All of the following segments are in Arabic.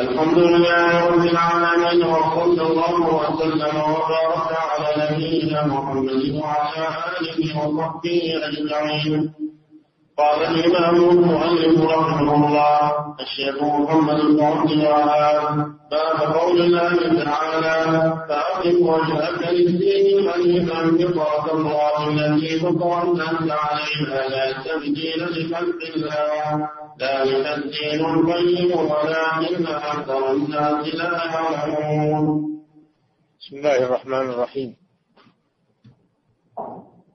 الحمد لله رب العالمين وصلى الله وسلم وبارك على نبينا محمد وعلى آله وصحبه أجمعين. قال الإمام المؤلف رحمه الله الشيخ محمد بن عبد الوهاب باب قول الله تعالى فأقم وجهك للدين حنيفا فطرة الله التي فطر الناس عليها لا تبديل لخلق الله. ذلك الدين القيم ولكن أكثر الناس لا يعلمون. بسم الله الرحمن الرحيم.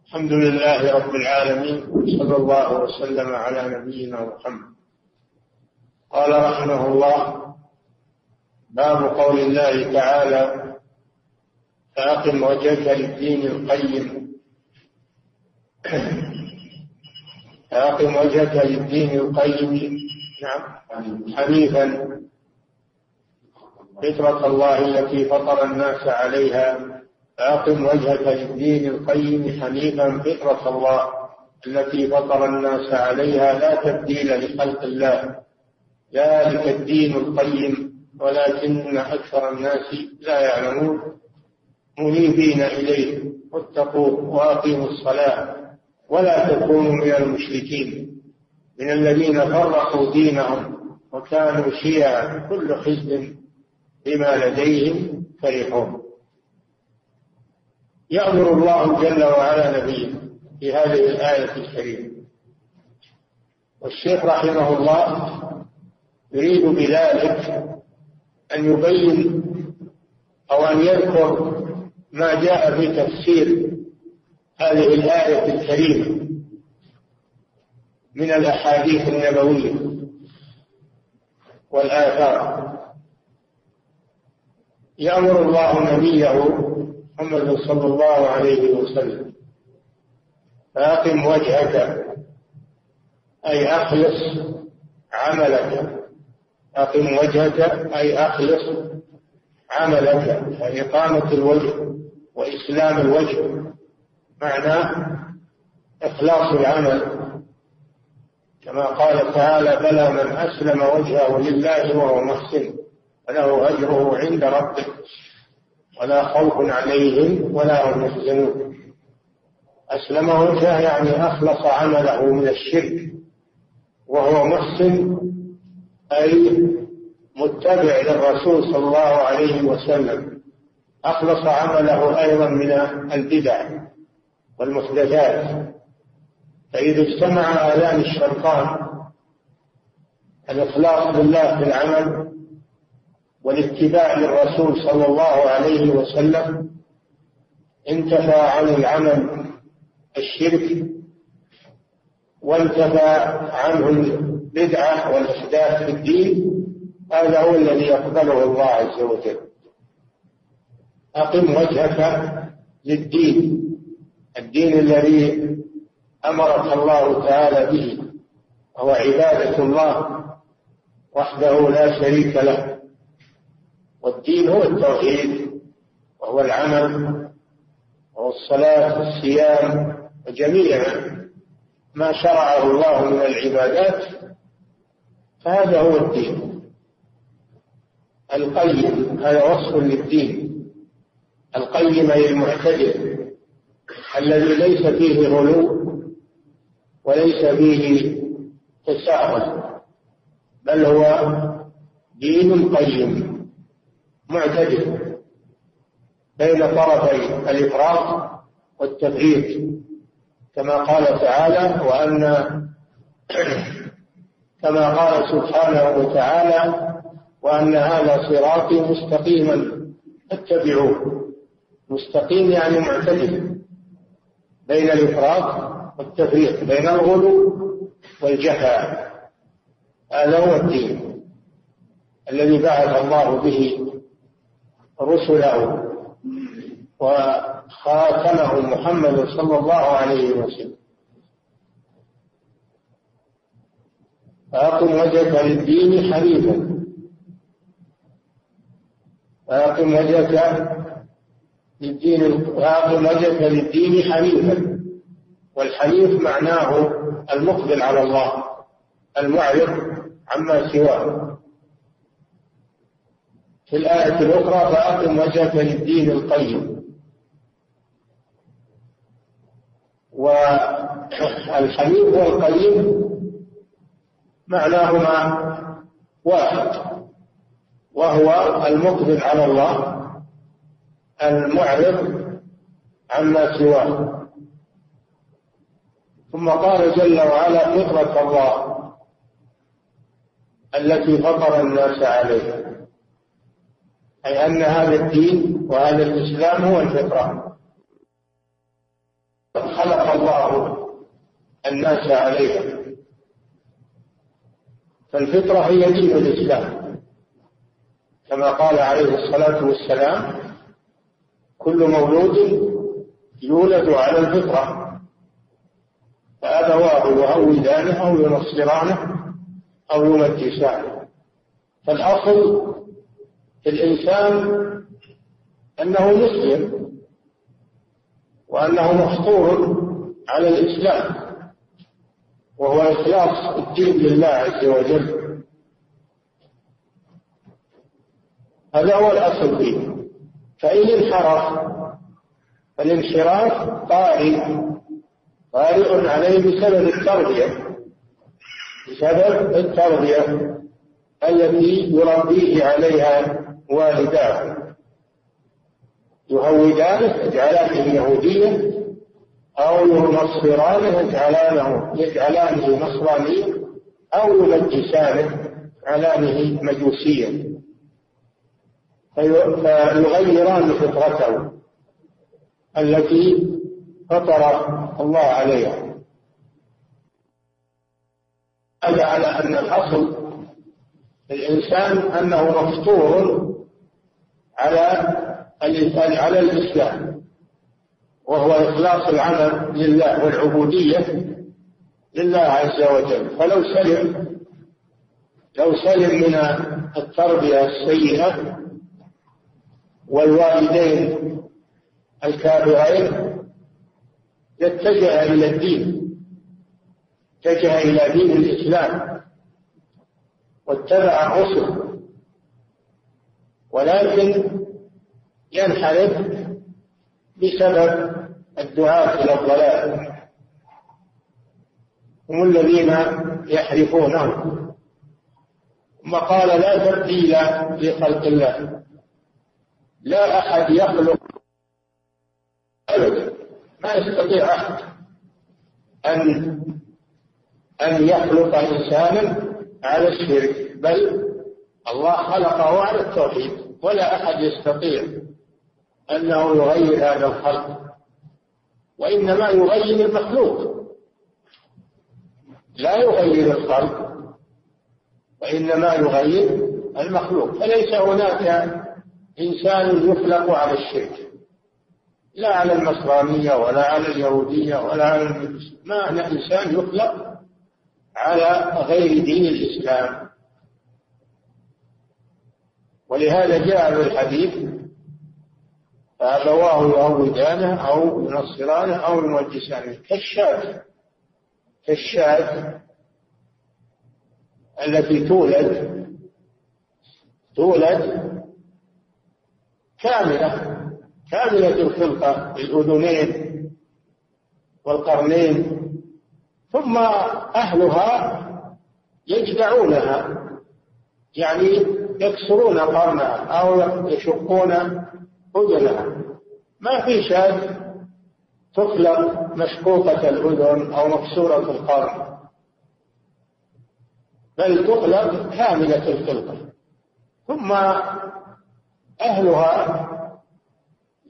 الحمد لله رب العالمين صلى الله وسلم على نبينا محمد. قال رحمه الله باب قول الله تعالى فأقم وجهك للدين القيم. فأقم وجهك للدين القيم. نعم. حنيفا فطرة الله التي فطر الناس عليها فأقم وجهك للدين القيم حنيفا فطرة الله التي فطر الناس عليها لا تبديل لخلق الله. ذلك الدين القيم ولكن أكثر الناس لا يعلمون. منيبين إليه واتقوه وأقيموا الصلاة ولا تكونوا من المشركين. من الذين فرقوا دينهم وكانوا شيعا كل حزب بما لديهم فرحون. يأمر الله جل وعلا نبيه في هذه الآية الكريمة. والشيخ رحمه الله يريد بذلك أن يبين أو أن يذكر ما جاء في تفسير هذه الآية الكريمة من الأحاديث النبوية والآثار. يأمر الله نبيه محمد صلى الله عليه وسلم. فأقم وجهك. أي أخلص عملك. أقم وجهك. أي أخلص عملك. فإقامة الوجه وإسلام الوجه. معناه إخلاص العمل. كما قال تعالى بلى من أسلم وجهه لله وهو محسن. فله أجره عند ربه. ولا خوف عليهم ولا هم يحزنون. أسلم وجهه يعني أخلص عمله من الشرك وهو محسن أي متبع للرسول صلى الله عليه وسلم. أخلص عمله أيضا من البدع والمحدثات. فإذا اجتمع آلام الشيطان الإخلاص بالله في العمل والاتباع للرسول صلى الله عليه وسلم انتفى عن العمل الشرك وانتفى عنه البدعة والإحداث في الدين هذا هو الذي يقبله الله عز وجل. أقم وجهك للدين الدين الذي أمرك الله تعالى به وهو عبادة الله وحده لا شريك له. والدين هو التوحيد وهو العمل وهو الصلاة والصيام وجميع ما شرعه الله من العبادات فهذا هو الدين. القيم هذا وصف للدين. القيم أي المعتدل الذي ليس فيه غلو وليس فيه تساهل بل هو دين قيم. معتدل بين طرفي الإفراط والتفريط كما قال تعالى وأن كما قال سبحانه وتعالى وأن هذا صراطي مستقيما فاتبعوه. مستقيم يعني معتدل بين الإفراط والتفريط بين الغلو والجفاء هذا هو الدين الذي بعث الله به رسله وخاتمه محمد صلى الله عليه وسلم. فأقم وجهك للدين حنيفا. فأقم وجهك للدين فأقم وجهك للدين حنيفا. والحنيف معناه المقبل على الله المعرض عما سواه. في الآية الأخرى فأقم وجهك للدين القيم. والحنيف والقيم معناهما واحد وهو المقبل على الله المعرض عما سواه. ثم قال جل وعلا فطرة الله التي فطر الناس عليها. أي أن هذا الدين وهذا الإسلام هو الفطرة. خلق الله الناس عليها. فالفطرة هي دين الإسلام. كما قال عليه الصلاة والسلام كل مولود يولد على الفطرة. فأبواه يهودانه أو ينصرانه أو يمجسانه. فالأصل الإنسان أنه مسلم وأنه مفطور على الإسلام وهو إخلاص الدين لله عز وجل. هذا هو الأصل فيه. فإن انحرف فالانحراف طارئ طارئ عليه بسبب التربية بسبب التربية التي يربيه عليها والداه يهودانه يجعلانه يهوديا أو ينصرانه يجعلانه يجعلانه نصرانيا أو يمجسانه يجعلانه مجوسيا فيغيران فطرته التي فطر الله عليها. هذا على أن الأصل الإنسان أنه مفطور على الإنسان على الإسلام وهو إخلاص العمل لله والعبودية لله عز وجل. فلو سلم لو سلم من التربية السيئة والوالدين الكافرين يتجه إلى الدين اتجه إلى دين الإسلام واتبع الرسل ولكن ينحرف بسبب الدعاة إلى الضلال. هم الذين يحرفونه ثم قال لا تبديل لخلق الله. لا أحد يخلق ما يستطيع أحد أن أن يخلق إنسانا على الشرك. بل الله خلقه على التوحيد. ولا أحد يستطيع أنه يغير هذا الخلق وإنما يغير المخلوق. لا يغير الخلق وإنما يغير المخلوق. فليس هناك إنسان يخلق على الشرك؟ لا على النصرانية ولا على اليهودية ولا على ما أنا إنسان يخلق على غير دين الإسلام؟ ولهذا جاء في الحديث فأبواه يهودانه أو ينصرانه أو يمجسانه. كالشاة كالشاة التي تولد تولد كاملة كاملة الخلقة الأذنين والقرنين ثم أهلها يجدعونها يعني يكسرون قرنها أو يشقون أذنها. ما في شاة تخلق مشقوقة الأذن أو مكسورة القرن بل تخلق كاملة الخلقة. ثم أهلها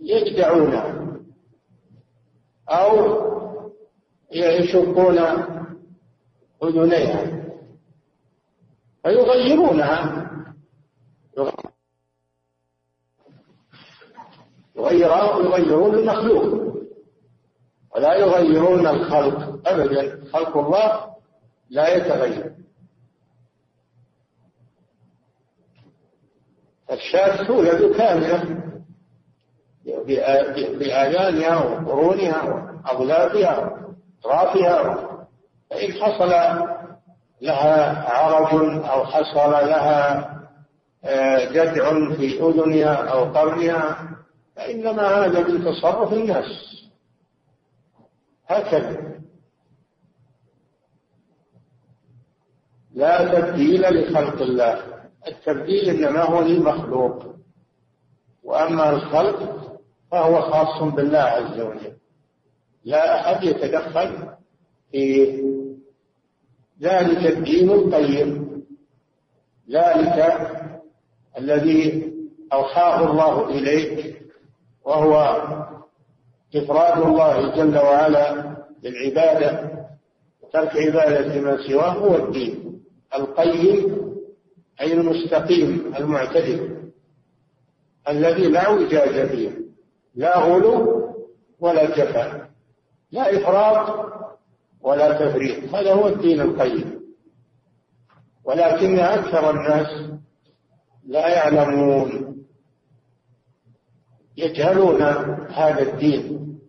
يجدعونها أو يشقون أذنيها فيغيرونها. يغيرون المخلوق. ولا يغيرون الخلق أبدا. خلق الله لا يتغير. الشاة تولد كاملة بآذانها وقرونها وأضلافها وأطرافها. فإن حصل لها عرج أو حصل لها جدع في أذنها أو قرنها فإنما هذا من تصرف الناس. هكذا. لا تبديل لخلق الله. التبديل إنما هو للمخلوق. وأما الخلق فهو خاص بالله عز وجل. لا أحد يتدخل في ذلك الدين القيم. ذلك الذي أوحاه الله إليك وهو إفراد الله جل وعلا بالعبادة ترك عبادة ما سواه هو الدين القيم أي المستقيم المعتدل الذي لا وجاج فيه لا غلو ولا جفاء لا إفراط ولا تفريط هذا هو الدين القيم. ولكن أكثر الناس لا يعلمون. يجهلون هذا الدين.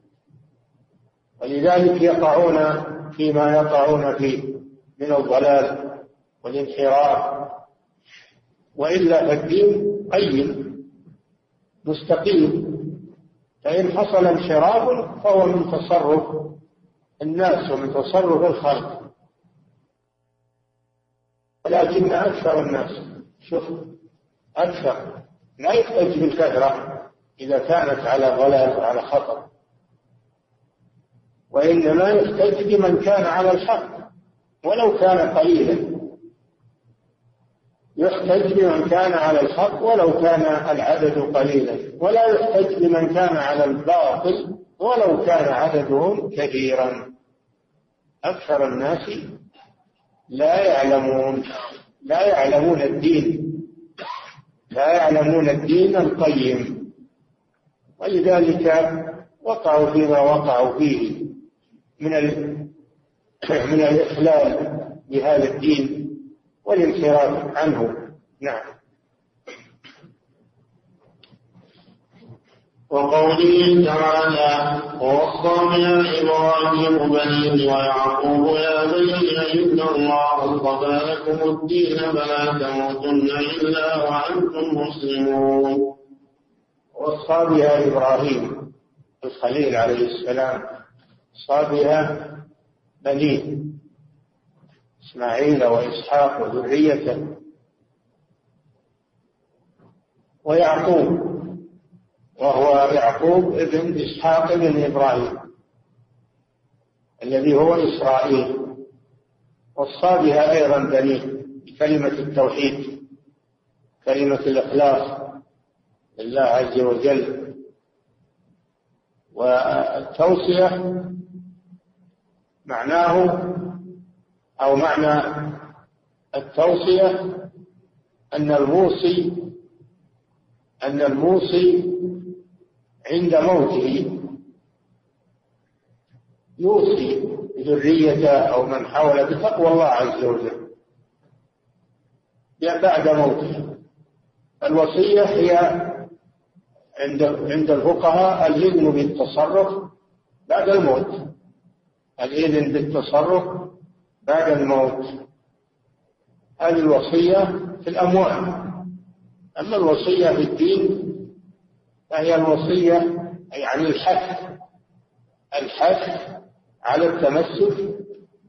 ولذلك يقعون فيما يقعون فيه من الضلال والانحراف. وإلا فالدين قيم مستقيم. فإن حصل انحراف فهو من تصرف الناس ومن تصرف الخلق. ولكن أكثر الناس شوف. أكثر لا يحتج بالكثرة إذا كانت على ضلال وعلى خطر. وإنما يحتج بمن كان على الحق. ولو كان قليلا. يحتج بمن كان على الحق ولو كان العدد قليلا. ولا يحتج بمن كان على الباطل ولو كان عددهم كثيرا أكثر الناس لا يعلمون. لا يعلمون الدين. لا يعلمون الدين القيم. ولذلك وقعوا فيما وقعوا فيه من من الإخلال بهذا الدين والانحراف عنه. نعم. وقوله تعالى ووصى بها إبراهيم بنيه ويعقوب يا بني إن الله اصطفى لكم الدين فلا تموتن إلا وأنتم مسلمون. وصى بها إبراهيم الخليل عليه السلام وصى بها بنيه إسماعيل وإسحاق وذريته ويعقوب. وهو يعقوب ابن إسحاق بن إبراهيم الذي هو إسرائيل. وصى بها أيضا بنيه بكلمة التوحيد كلمة الإخلاص لله عز وجل. والتوصية معناه أو معنى التوصية أن الموصي أن الموصي عند موته يوصي ذريته أو من حوله بتقوى الله عز وجل. بعد موته. الوصية هي عند عند الفقهاء الإذن بالتصرف بعد الموت. الإذن بالتصرف بعد الموت. هذه الوصية في الأموال. أما الوصية في الدين فهي الوصية يعني الحث الحث على التمسك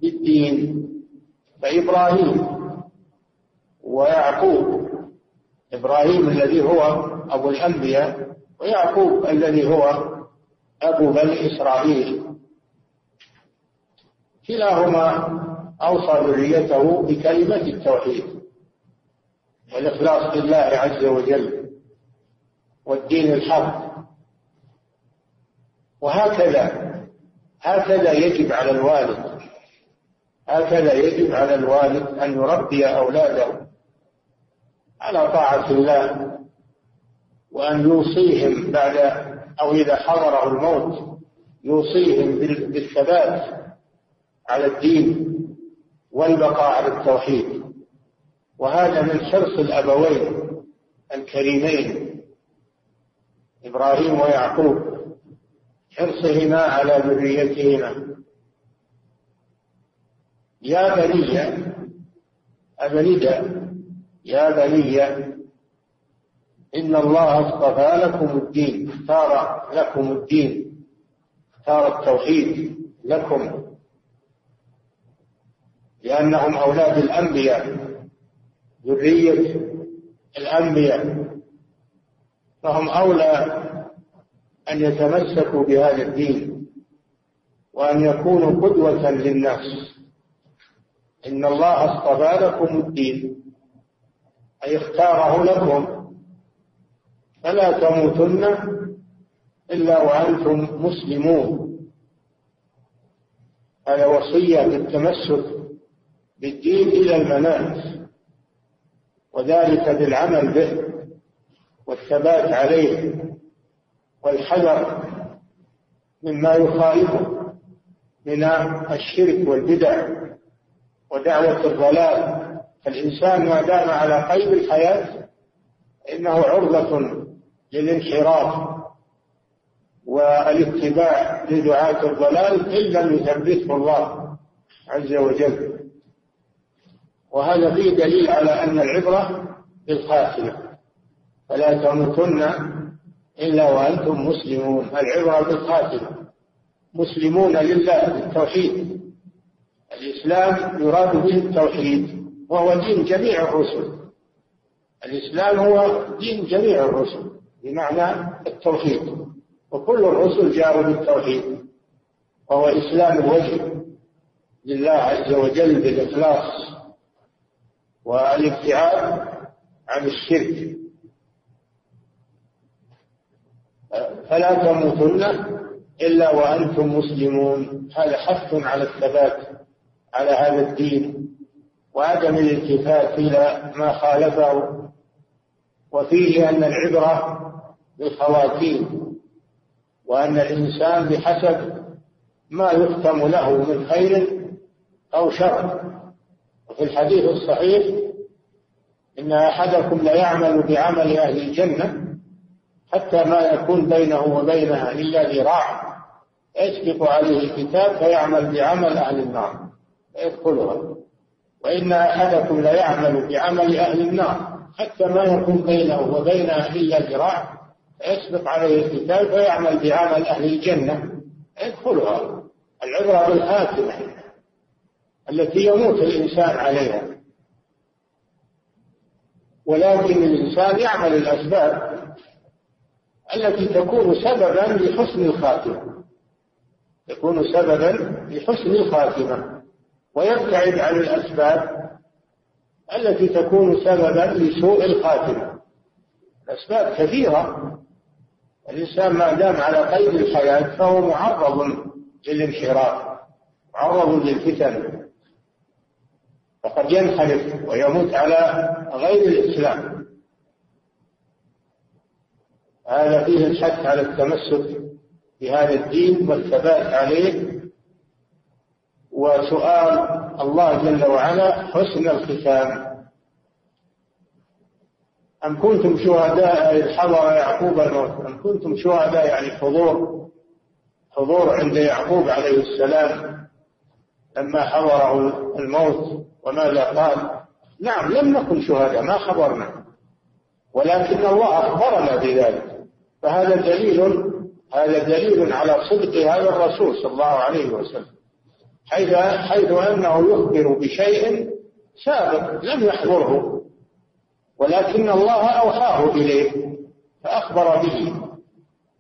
بالدين. فإبراهيم ويعقوب إبراهيم الذي هو أبو الأنبياء ويعقوب الذي هو أبو بني إسرائيل. كلاهما أوصى ذريته بكلمة التوحيد والإخلاص لله عز وجل. والدين الحق. وهكذا هكذا يجب على الوالد هكذا يجب على الوالد أن يربي أولاده على طاعة الله وأن يوصيهم بعد أو إذا حضره الموت يوصيهم بالثبات على الدين والبقاء على التوحيد. وهذا من حرص الأبوين الكريمين. إبراهيم ويعقوب. حرصهما على ذريتهما. يا بني أبني يا بني إن الله اصطفى لكم الدين اختار لكم الدين اختار التوحيد لكم. لأنهم أولاد الأنبياء ذرية الأنبياء. فهم أولى أن يتمسكوا بهذا الدين وأن يكونوا قدوة للناس إن الله اصطفى لكم الدين أي اختاره لكم. فلا تموتن إلا وأنتم مسلمون. هذا وصية بالتمسك بالدين إلى الممات وذلك بالعمل به. والثبات عليه والحذر مما يخالفه من الشرك والبدع ودعوة الضلال. فالإنسان ما دام على قيد الحياة إنه عرضة للانحراف والاتباع لدعاة الضلال إن لم يثبته الله عز وجل. وهذا فيه دليل على أن العبرة بالخاتمة فلا تموتن إلا وأنتم مسلمون. العبرة بالخاتمة مسلمون لله بالتوحيد. الإسلام يراد به التوحيد وهو دين جميع الرسل. الإسلام هو دين جميع الرسل بمعنى التوحيد. وكل الرسل جاءوا بالتوحيد وهو إسلام الوجه لله عز وجل بالإخلاص والابتعاد عن الشرك. فلا تموتن إلا وأنتم مسلمون. هذا حث على الثبات على هذا الدين وعدم الالتفات إلى ما خالفه وفيه أن العبرة بالخواتيم وأن الإنسان بحسب ما يختم له من خير أو شر. وفي الحديث الصحيح إن أحدكم ليعمل بعمل أهل الجنة حتى ما يكون بينه وبينها إلا ذراع. يسبق عليه الكتاب فيعمل بعمل أهل النار فيدخلها. وإن أحدكم ليعمل بعمل أهل النار حتى ما يكون بينه وبينها إلا ذراع فيسبق عليه الكتاب فيعمل بعمل أهل الجنة يدخلها العبرة بالخاتمة التي يموت الإنسان عليها. ولكن الإنسان يعمل الأسباب. التي تكون سببا لحسن الخاتمة. تكون سببا لحسن الخاتمة. ويبتعد عن الأسباب التي تكون سببا لسوء الخاتمة. الأسباب كثيرة. الإنسان ما دام على قيد الحياة فهو معرض للانحراف معرض للفتن. فقد ينحرف ويموت على غير الإسلام. هذا فيه الحث على التمسك بهذا الدين والثبات عليه وسؤال الله جل وعلا حسن الختام. أم كنتم شهداء إذ حضر يعقوب الموت؟ أم كنتم شهداء يعني حضور حضور عند يعقوب عليه السلام لما حضره الموت؟ وماذا قال؟ نعم لم نكن شهداء ما خبرنا. ولكن الله أخبرنا بذلك. فهذا دليل هذا دليل على صدق هذا الرسول صلى الله عليه وسلم حيث حيث أنه يخبر بشيء سابق لم يحضره ولكن الله أوحاه إليه فأخبر به.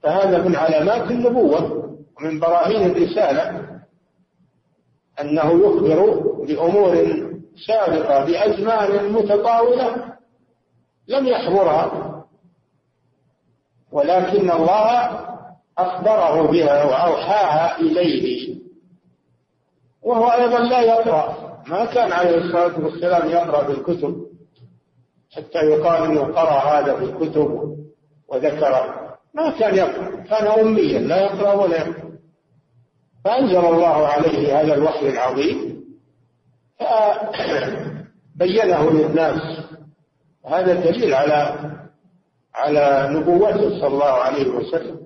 فهذا من علامات النبوة ومن براهين الرسالة أنه يخبر بأمور سابقة بأزمان متطاولة لم يحضرها. ولكن الله أخبره بها وأوحاها إليه. وهو أيضا لا يقرأ. ما كان عليه الصلاة والسلام يقرأ بالكتب حتى يقال أنه قرأ هذا في الكتب وذكر. ما كان يقرأ. كان أميا لا يقرأ ولا يقرأ. فأنزل الله عليه هذا الوحي العظيم. فبينه للناس. هذا دليل على على نبوته صلى الله عليه وسلم.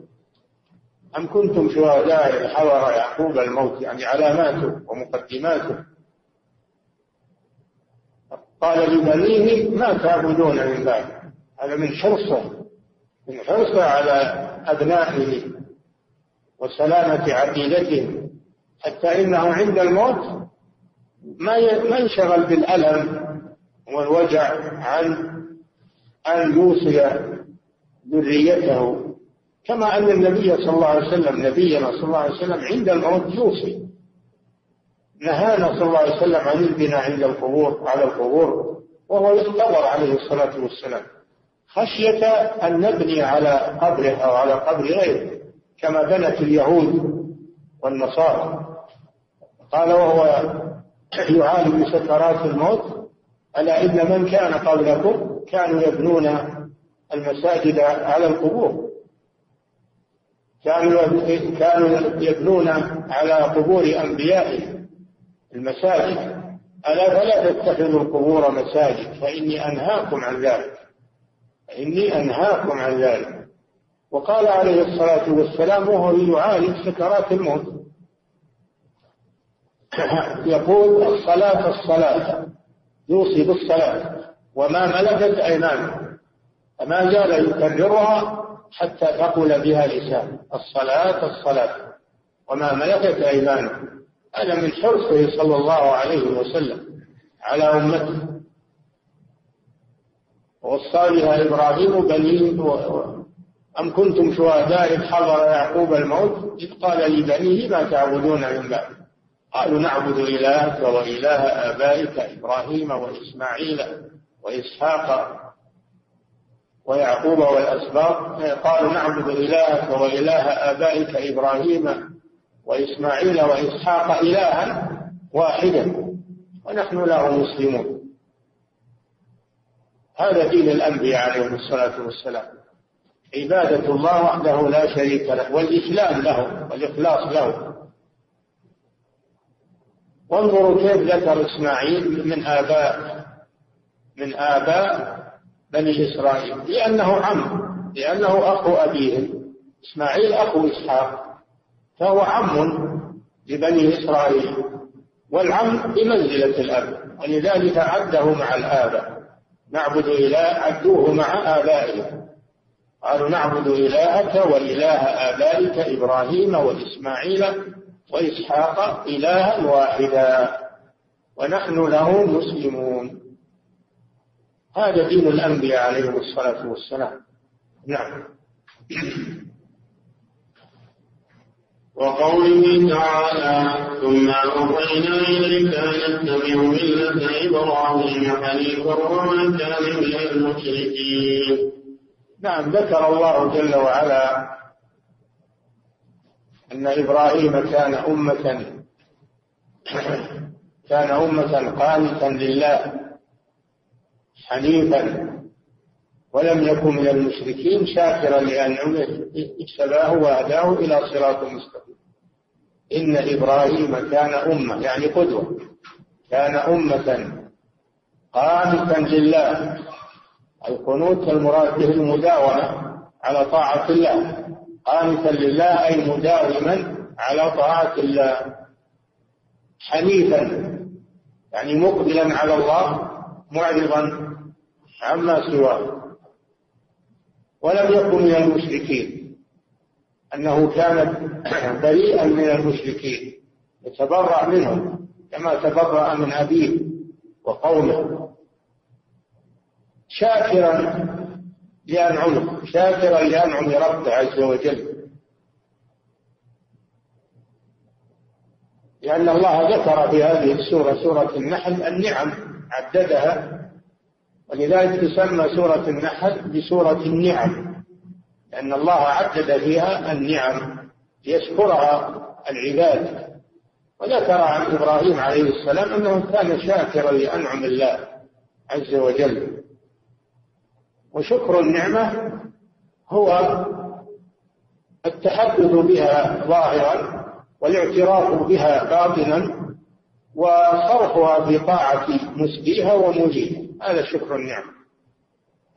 أم كنتم شهداء حضر يعقوب الموت؟ يعني علاماته ومقدماته. قال لبنيه ما تعبدون من بعد؟ هذا من حرصه من حرصه على أبنائه وسلامة عقيدتهم حتى إنه عند الموت ما ما ينشغل بالألم والوجع عن أن يوصي ذريته. كما أن النبي صلى الله عليه وسلم نبينا صلى الله عليه وسلم عند الموت يوصي. نهانا صلى الله عليه وسلم عن البناء عند القبور على القبور وهو ينتظر عليه الصلاة والسلام. خشية أن نبني على قبره أو على قبر غيره كما بنت اليهود والنصارى. قال وهو يعالج سكرات الموت ألا إن من كان قبلكم كانوا يبنون المساجد على القبور. كانوا كانوا يبنون على قبور أنبيائهم المساجد. ألا فلا تتخذوا القبور مساجد فإني أنهاكم عن ذلك. فإني أنهاكم عن ذلك. وقال عليه الصلاة والسلام وهو يعالج سكرات الموت. يقول الصلاة الصلاة يوصي بالصلاة وما ملكت أيمانكم فما زال يكررها حتى ثقل بها لسان. الصلاة الصلاة. وما ملكت أيمانكم هذا من حرصه صلى الله عليه وسلم على أمته. ووصى بها إبراهيم بنيه أم كنتم شهداء إذ حضر يعقوب الموت؟ إذ قال لبنيه ما تعبدون من بعد. قالوا نعبد إلهك وإله آبائك إبراهيم وإسماعيل وإسحاق ويعقوب والأسباط قالوا نعبد إلهك وإله آبائك إبراهيم وإسماعيل وإسحاق إلها واحدا ونحن له مسلمون. هذا دين الأنبياء عليهم الصلاة والسلام. عبادة الله وحده لا شريك له والإسلام له والإخلاص له. وانظروا كيف ذكر إسماعيل من آباء من آباء بني إسرائيل لأنه عم لأنه أخو أبيهم إسماعيل أخو إسحاق فهو عم لبني إسرائيل والعم بمنزلة الأب ولذلك عده مع الآباء. نعبد إله عدوه مع آبائهم قالوا نعبد إلهك وإله آبائك إبراهيم وإسماعيل وإسحاق إلها واحدا ونحن له مسلمون. هذا دين الأنبياء عليهم الصلاة والسلام. نعم. وقوله تعالى ثم أوحينا إليك أن نتبع ملة إبراهيم حنيفا وما كان من المشركين. نعم ذكر الله جل وعلا أن إبراهيم كان أمة كان أمة قانتا لله. حنيفا ولم يكن من المشركين شاكرا لأنعمه اجتباه وهداه إلى صراط مستقيم. إن إبراهيم كان أمة يعني قدوة كان أمة قانتا لله. القنوت المراد به المداومة على طاعة الله. قانتا لله أي مداوما على طاعة الله. حنيفا يعني مقبلا على الله معرضا عما سواه. ولم يكن من المشركين. أنه كان بريئا من المشركين. يتبرأ منهم كما تبرأ من أبيه وقومه. شاكرا لأنعمه شاكرا لأنعم ربه عز وجل. لأن الله ذكر في هذه السورة سورة النحل النعم عددها ولذلك تسمى سورة النحل بسورة النعم لأن الله عدد فيها النعم ليشكرها العباد. وذكر عن إبراهيم عليه السلام أنه كان شاكرا لأنعم الله عز وجل. وشكر النعمة هو التحدث بها ظاهرا والاعتراف بها باطنا وصرفها في طاعة مسديها ومجيبها. هذا شكر النعمة.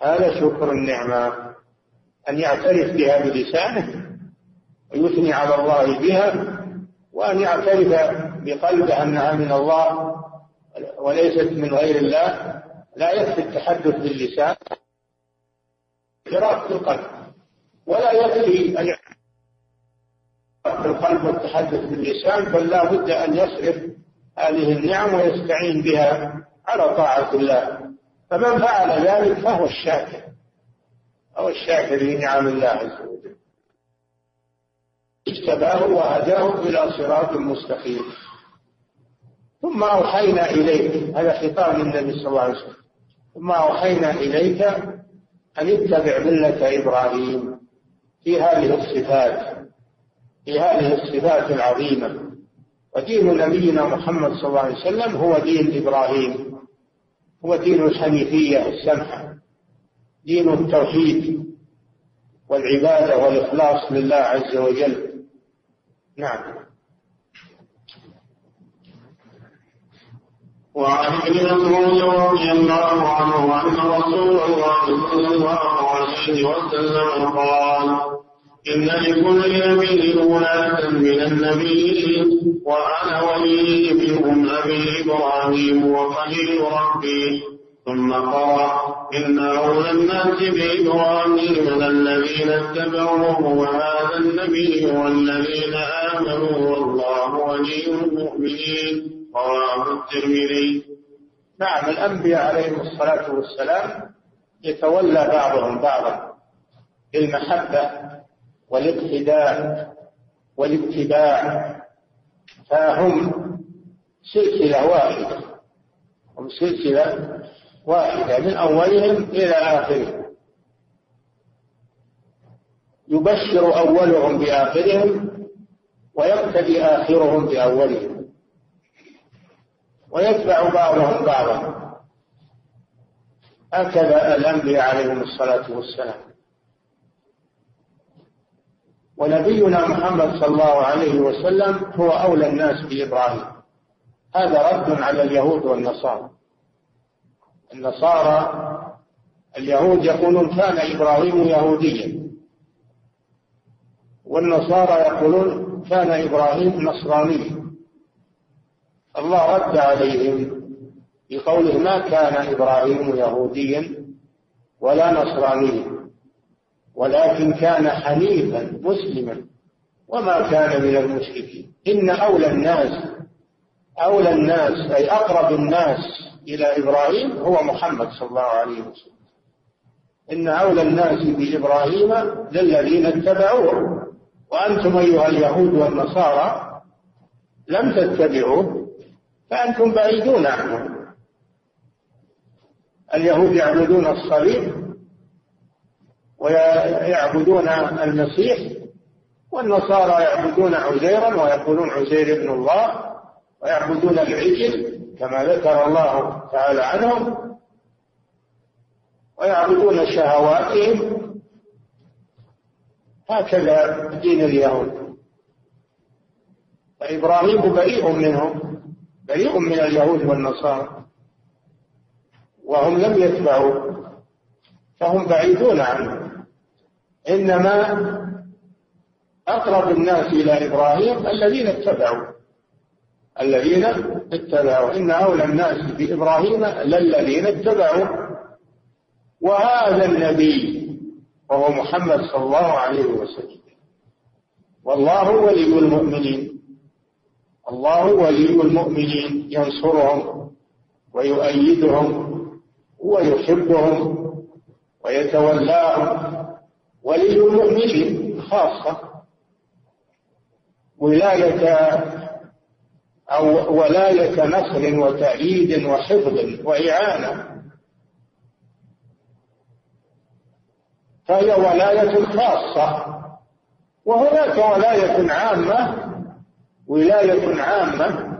هذا شكر النعمة. أن يعترف بها بلسانه ويثني على الله بها وأن يعترف بقلبه أنها من الله وليست من غير الله. لا يكفي التحدث باللسان. اعتراف بالقلب ولا يكفي القلب والتحدث باللسان بل لا بد أن يصرف هذه النعم ويستعين بها. على طاعة الله. فمن فعل ذلك فهو الشاكر. أو الشاكر لنعم الله عز وجل. اجتباه وهداه إلى صراط مستقيم. ثم أوحينا إليك. هذا خطاب النبي صلى الله عليه وسلم. ثم أوحينا إليك أن اتبع ملة إبراهيم في هذه الصفات في هذه الصفات العظيمة. ودين نبينا محمد صلى الله عليه وسلم هو دين إبراهيم. هو دين الحنيفية السمحة دين التوحيد والعبادة والإخلاص لله عز وجل. نعم. وعن ابن مسعود رضي الله عنه أن رسول الله صلى الله عليه وسلم قال إن لكل نبي ولاة من النبي وأنا ولي منهم أبي إبراهيم وخليل ربي. ثم قرأ إن أولى الناس بإبراهيم الذين اتبعوه وهذا النبي والذين آمنوا والله ولي المؤمنين. رواه الترمذي. نعم الأنبياء عليهم الصلاة والسلام يتولى بعضهم بعضا بالمحبة والاقتداء والاتباع فهم سلسلة واحدة هم سلسلة واحدة من أولهم إلى آخرهم. يبشر أولهم بآخرهم ويقتدي آخرهم بأولهم. ويتبع بعضهم بعضا. هكذا الأنبياء عليهم الصلاة والسلام. ونبينا محمد صلى الله عليه وسلم هو أولى الناس بإبراهيم. هذا رد على اليهود والنصارى. النصارى اليهود يقولون كان إبراهيم يهوديا. والنصارى يقولون كان إبراهيم نصرانيا. الله رد عليهم بقوله ما كان إبراهيم يهوديا ولا نصرانيا. ولكن كان حنيفا مسلما. وما كان من المشركين. إن أولى الناس أولى الناس أي أقرب الناس إلى إبراهيم هو محمد صلى الله عليه وسلم. إن أولى الناس بإبراهيم للذين اتبعوه. وأنتم أيها اليهود والنصارى لم تتبعوه فأنتم بعيدون عنه. اليهود يعبدون الصليب ويعبدون المسيح والنصارى يعبدون عزيرا ويقولون عزير ابن الله ويعبدون العجل كما ذكر الله تعالى عنهم ويعبدون شهواتهم هكذا دين اليهود. فإبراهيم بريء منهم بريء من اليهود والنصارى وهم لم يتبعوا فهم بعيدون عنه. إنما أقرب الناس إلى إبراهيم الذين اتبعوا الذين اتبعوا. إن أولى الناس بإبراهيم للذين اتبعوا وهذا النبي وهو محمد صلى الله عليه وسلم. والله ولي المؤمنين. الله ولي المؤمنين. ينصرهم ويؤيدهم ويحبهم ويتولاهم. ولي المؤمنين خاصة. ولاية أو ولاية نصر وتأييد وحفظ وإعانة. فهي ولاية خاصة. وهناك ولاية عامة ولاية عامة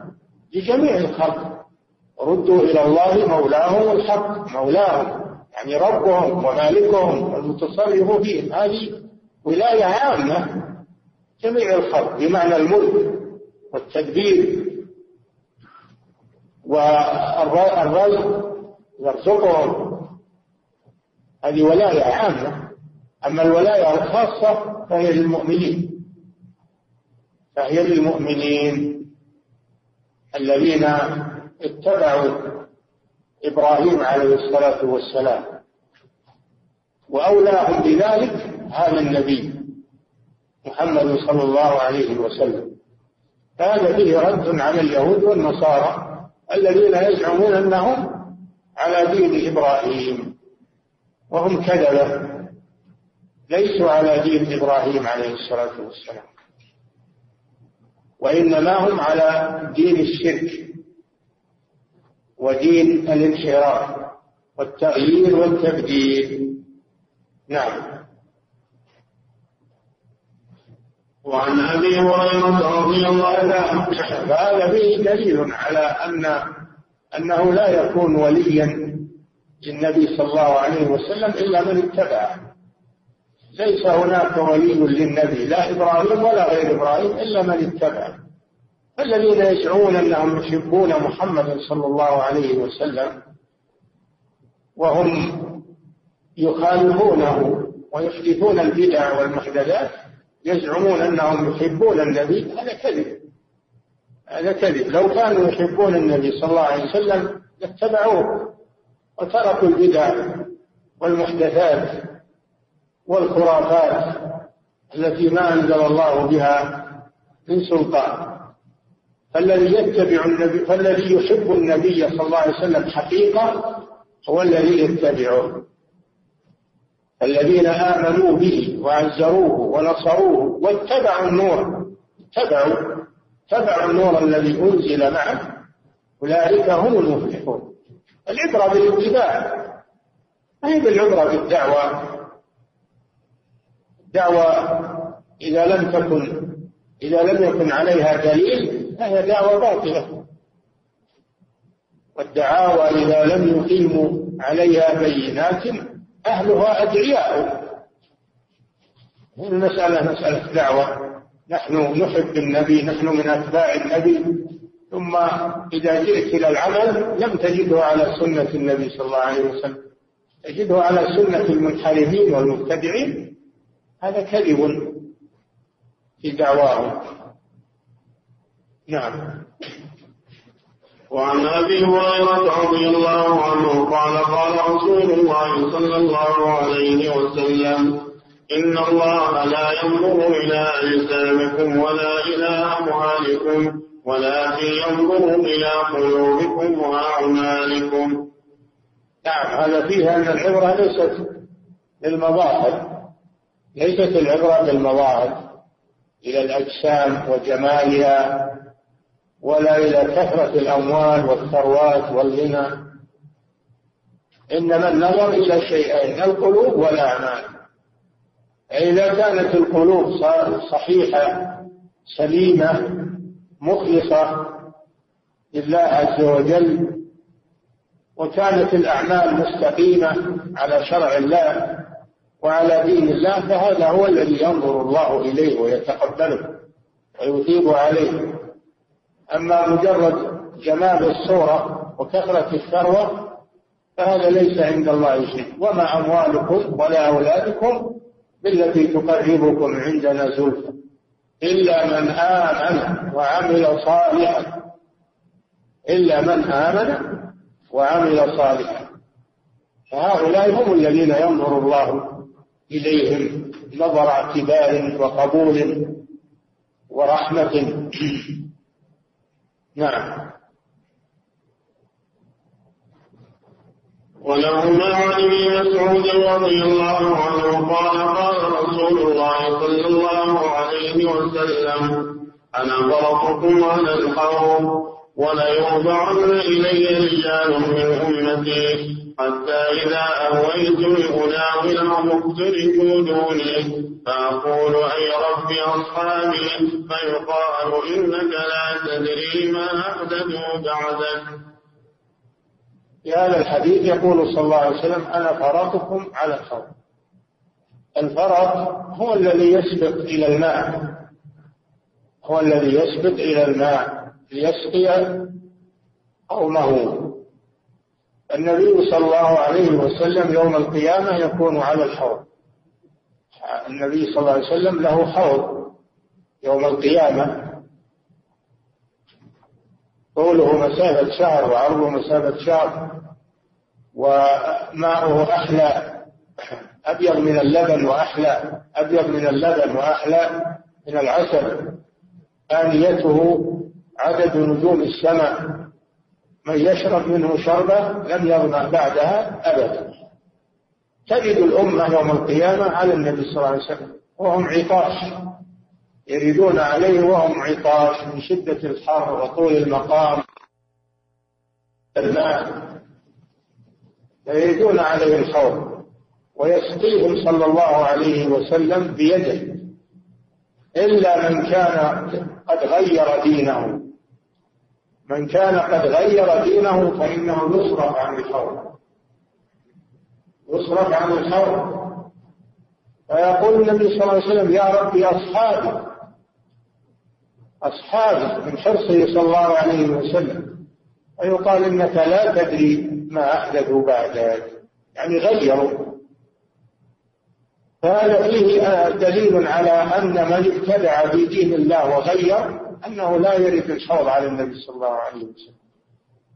لجميع الخلق. ردوا إلى الله مولاهم الحق مولاهم. يعني ربهم ومالكهم والمتصرف فيهم هذه ولاية عامة جميع الخلق بمعنى الملك والتدبير والرزق يرزقهم. هذه ولاية عامة. أما الولاية الخاصة فهي للمؤمنين. فهي للمؤمنين الذين اتبعوا إبراهيم عليه الصلاة والسلام. وأولاهم بذلك هذا النبي محمد صلى الله عليه وسلم. هذا فيه رد على اليهود والنصارى الذين يزعمون أنهم على دين إبراهيم. وهم كذبة ليسوا على دين إبراهيم عليه الصلاة والسلام. وإنما هم على دين الشرك. ودين الانحراف والتغيير والتبديل. نعم. وعن أبي هريرة رضي الله عنه. فهذا فيه دليل على أن أنه لا يكون وليا للنبي صلى الله عليه وسلم إلا من اتبعه ليس هناك ولي للنبي لا إبراهيم ولا غير إبراهيم إلا من اتبعه الذين يزعمون أنهم يحبون محمدا صلى الله عليه وسلم وهم يخالفونه ويحدثون البدع والمحدثات يزعمون أنهم يحبون النبي هذا كذب. هذا كذب. لو كانوا يحبون النبي صلى الله عليه وسلم لاتبعوه وتركوا البدع والمحدثات والخرافات التي ما أنزل الله بها من سلطان. فالذي يتبع النبي فالذي يحب النبي صلى الله عليه وسلم حقيقة هو الذي يتبعه. الذين آمنوا به وعزروه ونصروه واتبعوا النور. اتبعوا. اتبعوا النور الذي أنزل معه. أولئك هم المفلحون. العبرة بالاتباع. ما هي بالعبرة بالدعوة؟ الدعوة إذا لم تكن إذا لم يكن عليها دليل فهي دعوة باطلة والدعاوى إذا لم يقيموا عليها بينات أهلها أدعياء. المسألة مسألة دعوة. نحن نحب النبي نحن من أتباع النبي. ثم إذا جئت إلى العمل لم تجده على سنة النبي صلى الله عليه وسلم. تجده على سنة المنحرفين والمبتدعين. هذا كذب في دعواهم. نعم. وعن أبي هريرة رضي الله عنه قال قال رسول الله صلى الله عليه وسلم إن الله لا ينظر إلى أجسامكم ولا إلى أموالكم ولكن ينظر إلى قلوبكم وأعمالكم. نعم هذا فيه أن العبرة ليست للمظاهر ليست العبرة بالمظاهر إلى الأجسام وجمالها ولا إلى كثرة الأموال والثروات والغنى. إنما النظر إلى شيئين القلوب والأعمال. إذا كانت القلوب صحيحة سليمة مخلصة لله عز وجل وكانت الأعمال مستقيمة على شرع الله وعلى دين الله فهذا هو الذي ينظر الله إليه ويتقبله ويثيب عليه. أما مجرد جمال الصورة وكثرة الثروة فهذا ليس عند الله شيء. وما أموالكم ولا أولادكم بالتي تقربكم عندنا زلفى. إلا من آمن وعمل صالحا. إلا من آمن وعمل صالحا. فهؤلاء هم الذين ينظر الله إليهم نظر اعتبار وقبول ورحمة. نعم. ولهما عن ابن مسعود رضي الله عنه قال قال رسول الله صلى الله عليه وسلم أنا فرطكم على الحوض. وليوضعن إلي رجال من أمتي حتى إذا أهويت لأناولهم اقترفوا دوني فأقول أي رب أصحابي؟ فيقال إنك لا تدري ما أحدثوا بعدك. في هذا الحديث يقول صلى الله عليه وسلم أنا فرطكم على الحوض الفرط هو الذي يسبق إلى الماء. هو الذي يسبق إلى الماء. ليسقي قومه. النبي صلى الله عليه وسلم يوم القيامة يكون على الحوض. النبي صلى الله عليه وسلم له حوض يوم القيامة. طوله مسافة شهر وعرضه مسافة شهر. وماؤه أحلى. أبيض من اللبن وأحلى. أبيض من اللبن وأحلى من العسل. آنيته عدد نجوم السماء من يشرب منه شربة لم يظمأ بعدها أبدا. تجد الأمة يوم القيامة على النبي صلى الله عليه وسلم وهم عطاش يريدون عليه وهم عطاش من شدة الحر وطول المقام. الماء فيريدون عليه الحوض ويسقيهم صلى الله عليه وسلم بيده. إلا من كان قد غير دينه من كان قد غير دينه فإنه يصرف عن الحوض يصرف عن الحوض فيقول النبي صلى الله عليه وسلم يا ربي أصحابي. أصحابي من حرصه صلى الله عليه وسلم. ويقال إنك لا تدري ما أحدثوا بعدك. يعني غيروا. فهذا فيه دليل على أن من ابتدع في دين الله وغير أنه لا يرد الحوض على النبي صلى الله عليه وسلم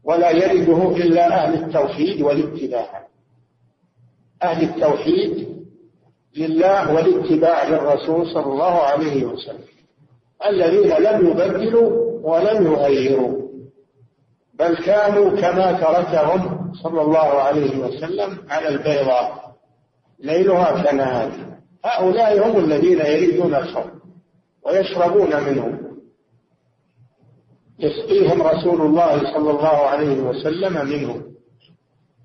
ولا يرده إلا أهل التوحيد والاتباع. أهل التوحيد لله والاتباع للرسول صلى الله عليه وسلم الذين لم يبدلوا ولم يغيروا بل كانوا كما تركهم صلى الله عليه وسلم على البيضاء. ليلها كنهار هؤلاء هم الذين يريدون الخمر ويشربون منه يسقيهم رسول الله صلى الله عليه وسلم منه.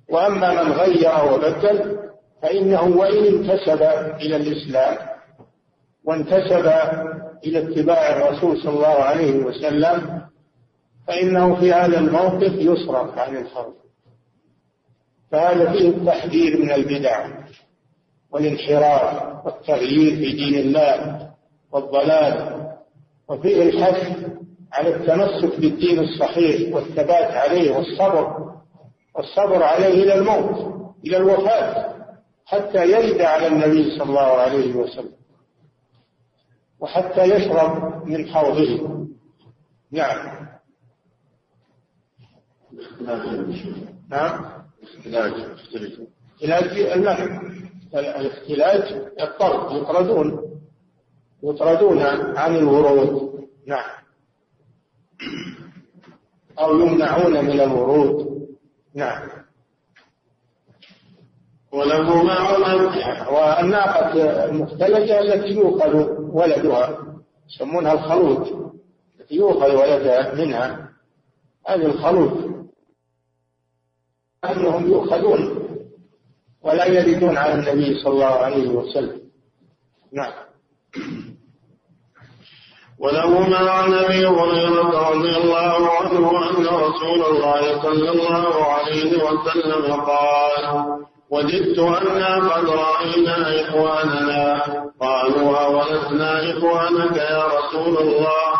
وأما من غير وبدل فإنه وإن انتسب إلى الإسلام وانتسب إلى اتباع الرسول صلى الله عليه وسلم فإنه في هذا الموقف يصرف عن الفرض فهذا فيه التحذير من البدع والانحراف والتغيير في دين الله والضلال وفيه الحث على التمسك بالدين الصحيح والثبات عليه والصبر والصبر عليه إلى الموت إلى الوفاة حتى يرد على النبي صلى الله عليه وسلم وحتى يشرب من حوضه. نعم. نعم. علاج المنع الاختلاج الطرد يطردون يطردون عن الورود. نعم. أو يمنعون من الورود. نعم. وله مع والناقة المختلجة التي يؤخذ ولدها يسمونها الخلوط. التي يؤخذ ولدها منها هذه الخلوط. أنهم يؤخذون ولا يردون على النبي صلى الله عليه وسلم. نعم. ولهما عن ابي هريره رضي الله عنه ان رسول الله صلى الله عليه وسلم قال وددت أنا قد رأينا إخواننا قالوا أولسنا إخوانك يا رسول الله؟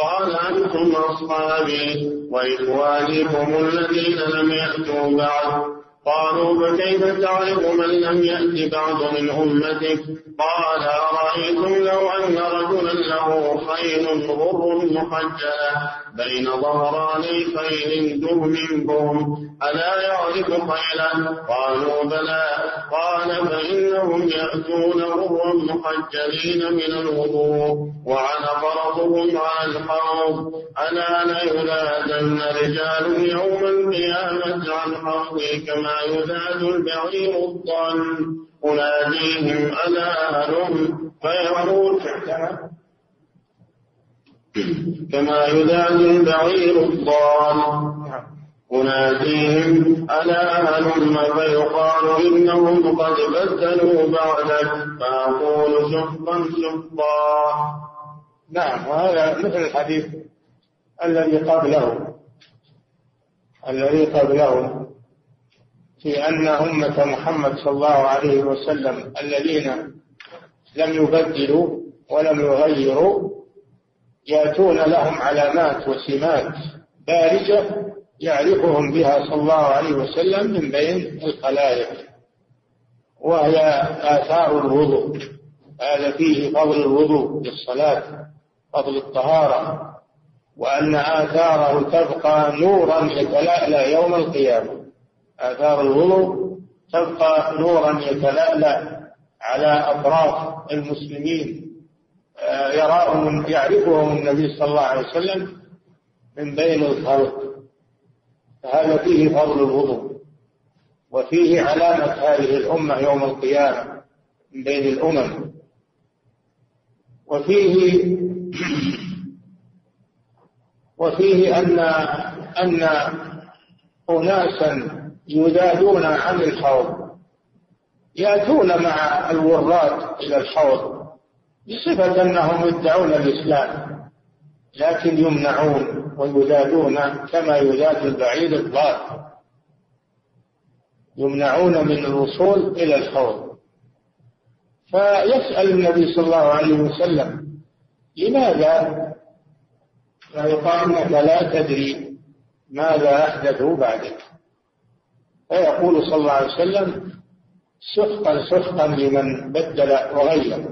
قال أنتم أصحابي وإخواني هم الذين لم يأتوا بعد. قالوا فكيف تعرف من لم يأت بعد من أمتك؟ قال أرأيتم لو أن رجلا له خيل غر محجلة بين ظهراني خيل دهم بهم ألا يعرف خيلا؟ قالوا بلى. قال فإنهم يأتون غرا محجلين من الوضوء وعلى فرضهم على الحوض ألا لينادن رجال يوم القيامة عن حوضي كما يذاد البعير الضال أناديهم ألا هلم فيقول كما يذاد البعير الضال أناديهم ألا هلم فيقال إنهم قد بدلوا بعدك فأقول شفا شفا نعم وهذا مثل الحديث الذي قبله الذي قبله. في أن أمة محمد صلى الله عليه وسلم الذين لم يبدلوا ولم يغيروا يأتون لهم علامات وسمات بارزة يعرفهم بها صلى الله عليه وسلم من بين الخلائق وهي آثار الوضوء. هذا فيه فضل الوضوء للصلاة فضل الطهارة وأن آثاره تبقى نورا يتلألأ يوم القيامة. آثار الوضوء تبقى نورا يتلألأ على أطراف المسلمين آه، يراهم يعرفهم النبي صلى الله عليه وسلم من بين الخلق. فهذا فيه فضل الوضوء وفيه علامة هذه الأمة يوم القيامة من بين الأمم. وفيه وفيه أن أن أناسا يذادون عن الحوض. يأتون مع الورات إلى الحوض بصفة أنهم يدعون الإسلام لكن يمنعون ويذادون كما يذاد البعيد الضال يمنعون من الوصول إلى الحوض. فيسأل النبي صلى الله عليه وسلم لماذا؟ فيقال انك لا تدري ماذا احدثوا بعدك. فيقول صلى الله عليه وسلم سحقا سحقا لمن بدل وغير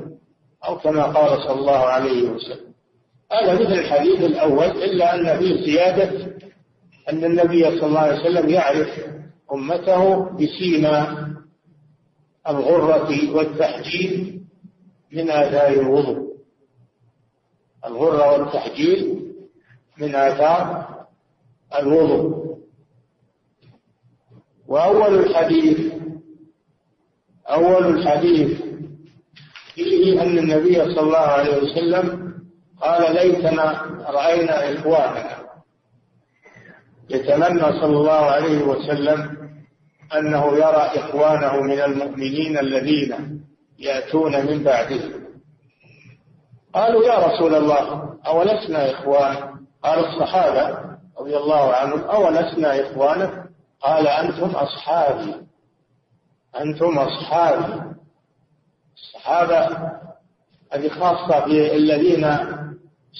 أو كما قال صلى الله عليه وسلم. هذا مثل الحديث الأول إلا أن فيه زيادة أن النبي صلى الله عليه وسلم يعرف أمته بسيما الغرة والتحجيل من آثار الوضوء. الغرة والتحجيل من آثار الوضوء. وأول الحديث أول الحديث فيه أن النبي صلى الله عليه وسلم قال ليتنا رأينا إخواننا يتمنى صلى الله عليه وسلم أنه يرى إخوانه من المؤمنين الذين يأتون من بعده. قالوا يا رسول الله أولسنا إخوان؟ قال الصحابة رضي الله عنهم أولسنا إخوانك؟ قال أنتم أصحابي. أنتم أصحابي. الصحابة هذه خاصة بالذين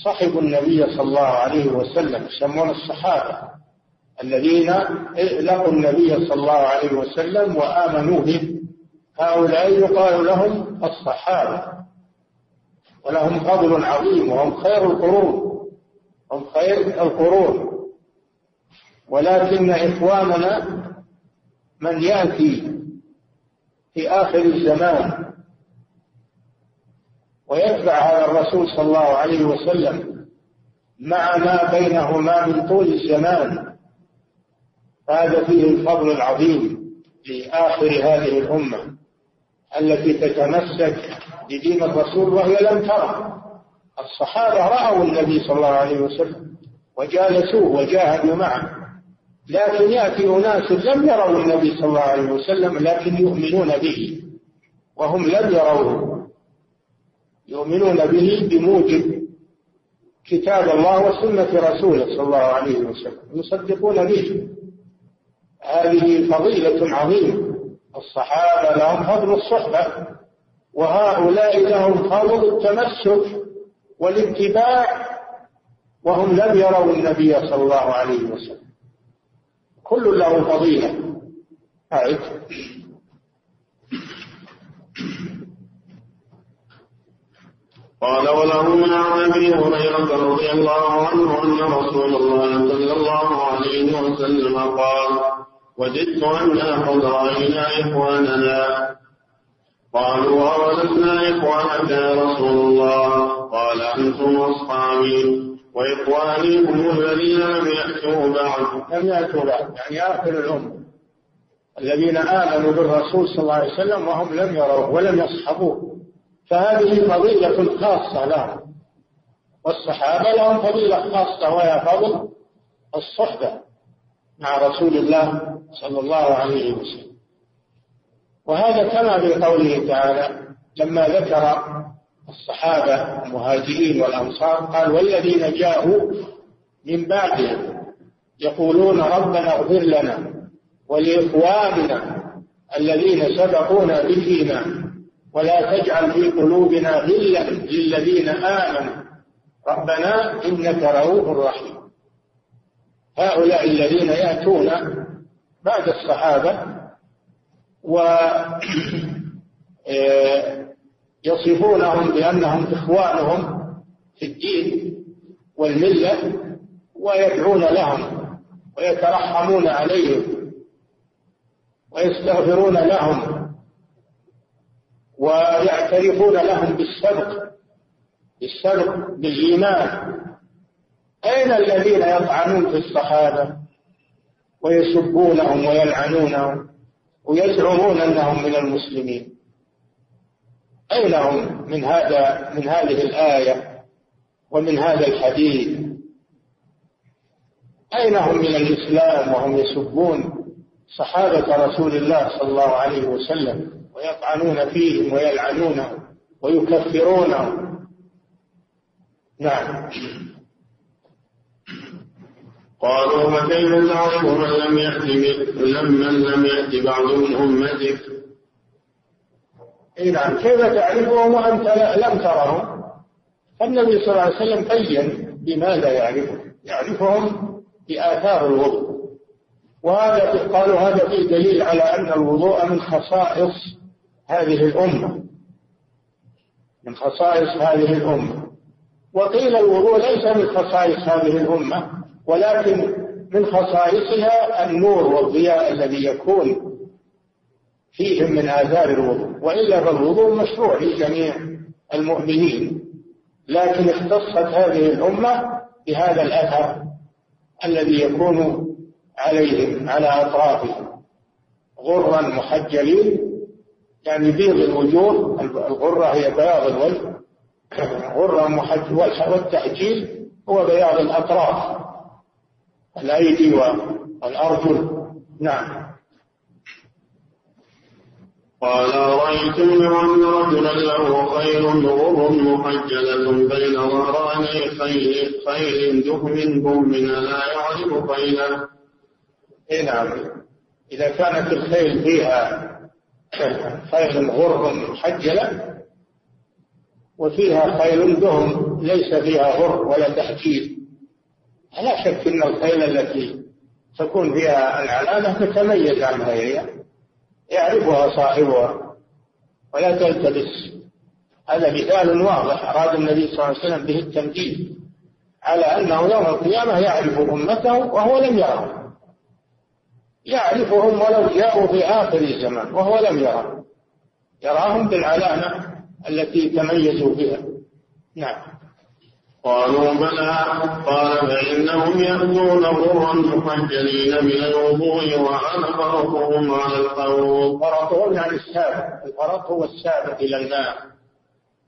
صحبوا النبي صلى الله عليه وسلم يسمون الصحابة. الذين لقوا النبي صلى الله عليه وسلم وآمنوا به. هؤلاء يقال لهم الصحابة. ولهم فضل عظيم وهم خير القرون. هم خير القرون. ولكن إخواننا من يأتي في آخر الزمان ويتبع هذا الرسول صلى الله عليه وسلم مع ما بينهما من طول الزمان هذا فيه الفضل العظيم لآخر هذه الأمة التي تتمسك بدين الرسول وهي لم ترى. الصحابة رأوا النبي صلى الله عليه وسلم وجالسوه وجاهدوا معه. لكن يأتي أناس لم يروا النبي صلى الله عليه وسلم لكن يؤمنون به. وهم لم يروه يؤمنون به بموجب كتاب الله وسنة رسوله صلى الله عليه وسلم. يصدقون به. هذه فضيلة عظيمة. الصحابة لهم فضل الصحبة وهؤلاء لهم فضل التمسك والاتباع وهم لم يروا النبي صلى الله عليه وسلم. كل له فضيلة. أعد. قال وله عن ابي هريرة رضي الله عنه أن رسول الله صلى الله عليه وسلم قال وجدت أنا قد رأينا إخواننا. قالوا أولسنا إخوانك يا رسول الله. قال أنتم أصحابي. وإخواني هم الذين لم يأتوا بعد. لم يأتوا بعد يعني آخر الأمة. الذين آمنوا بالرسول صلى الله عليه وسلم وهم لم يروه ولم يصحبوه. فهذه فضيلة خاصة لهم. والصحابة لهم فضيلة خاصة وهي فضل الصحبة مع رسول الله صلى الله عليه وسلم. وهذا كما في قوله تعالى لما ذكر الصحابة المهاجرين والأنصار قال والذين جاءوا من بعدهم يقولون ربنا اغفر لنا ولإخواننا الذين سبقونا بالإيمان ولا تجعل في قلوبنا غلا للذين آمنوا. ربنا إنك رؤوف رحيم. هؤلاء الذين يأتون بعد الصحابة و يصفونهم بأنهم إخوانهم في الدين والملة ويدعون لهم ويترحمون عليهم ويستغفرون لهم ويعترفون لهم بالسبق بالسبق بالإيمان. أين الذين يطعنون في الصحابة ويسبونهم ويلعنونهم ويزعمون أنهم من المسلمين؟ أين هم من هذا من هذه الآية ومن هذا الحديث. أين هم من الإسلام وهم يسبون صحابة رسول الله صلى الله عليه وسلم ويطعنون فيهم ويلعنونهم ويكفرونهم؟ نعم. قالوا فكيف تعرف من لم يأت من لم يأت بعض من أمتك اي نعم. كيف تعرفهم وأنت لم ترهم؟ النبي صلى الله عليه وسلم بين بماذا يعرفهم؟ يعرفهم بآثار الوضوء. وهذا قالوا هذا فيه دليل على أن الوضوء من خصائص هذه الأمة. من خصائص هذه الأمة. وقيل الوضوء ليس من خصائص هذه الأمة ولكن من خصائصها النور والضياء الذي يكون. فيهم من آثار الوضوء. وإلا فالوضوء مشروع لجميع المؤمنين. لكن اختصت هذه الأمة بهذا الأثر الذي يكون عليهم على أطرافهم. غرا محجلين يعني بيض الوجوه الغرة هي بياض الوجه. غرة محجل والتحجيل هو بياض الأطراف الأيدي والأرجل. نعم. قال أرأيتم أن رجلا له خير غر محجلة بين ظهراني خيل خيل دهم بهم لا يعرف خيلا اي نعم إذا كانت الخيل فيها خيل غر محجلة وفيها خيل دهم ليس فيها غر ولا تحجيل لا شك أن الخيل التي تكون فيها العلامة تتميز عن غيرها يعرفها صاحبها ولا تلتبس. هذا مثال واضح أراد النبي صلى الله عليه وسلم به التمثيل على أنه يوم القيامة يعرف أمته وهو لم يرهم يعرفهم ولو جاءوا في آخر الزمان وهو لم يرهم يراهم بالعلامة التي تميزوا بها. نعم. قالوا بلى. قال فإنهم يأتون غرا محجلين من الوضوء وأنا فرطهم على القول. فرطهم يعني السابق. الفرط هو السابق إلى الماء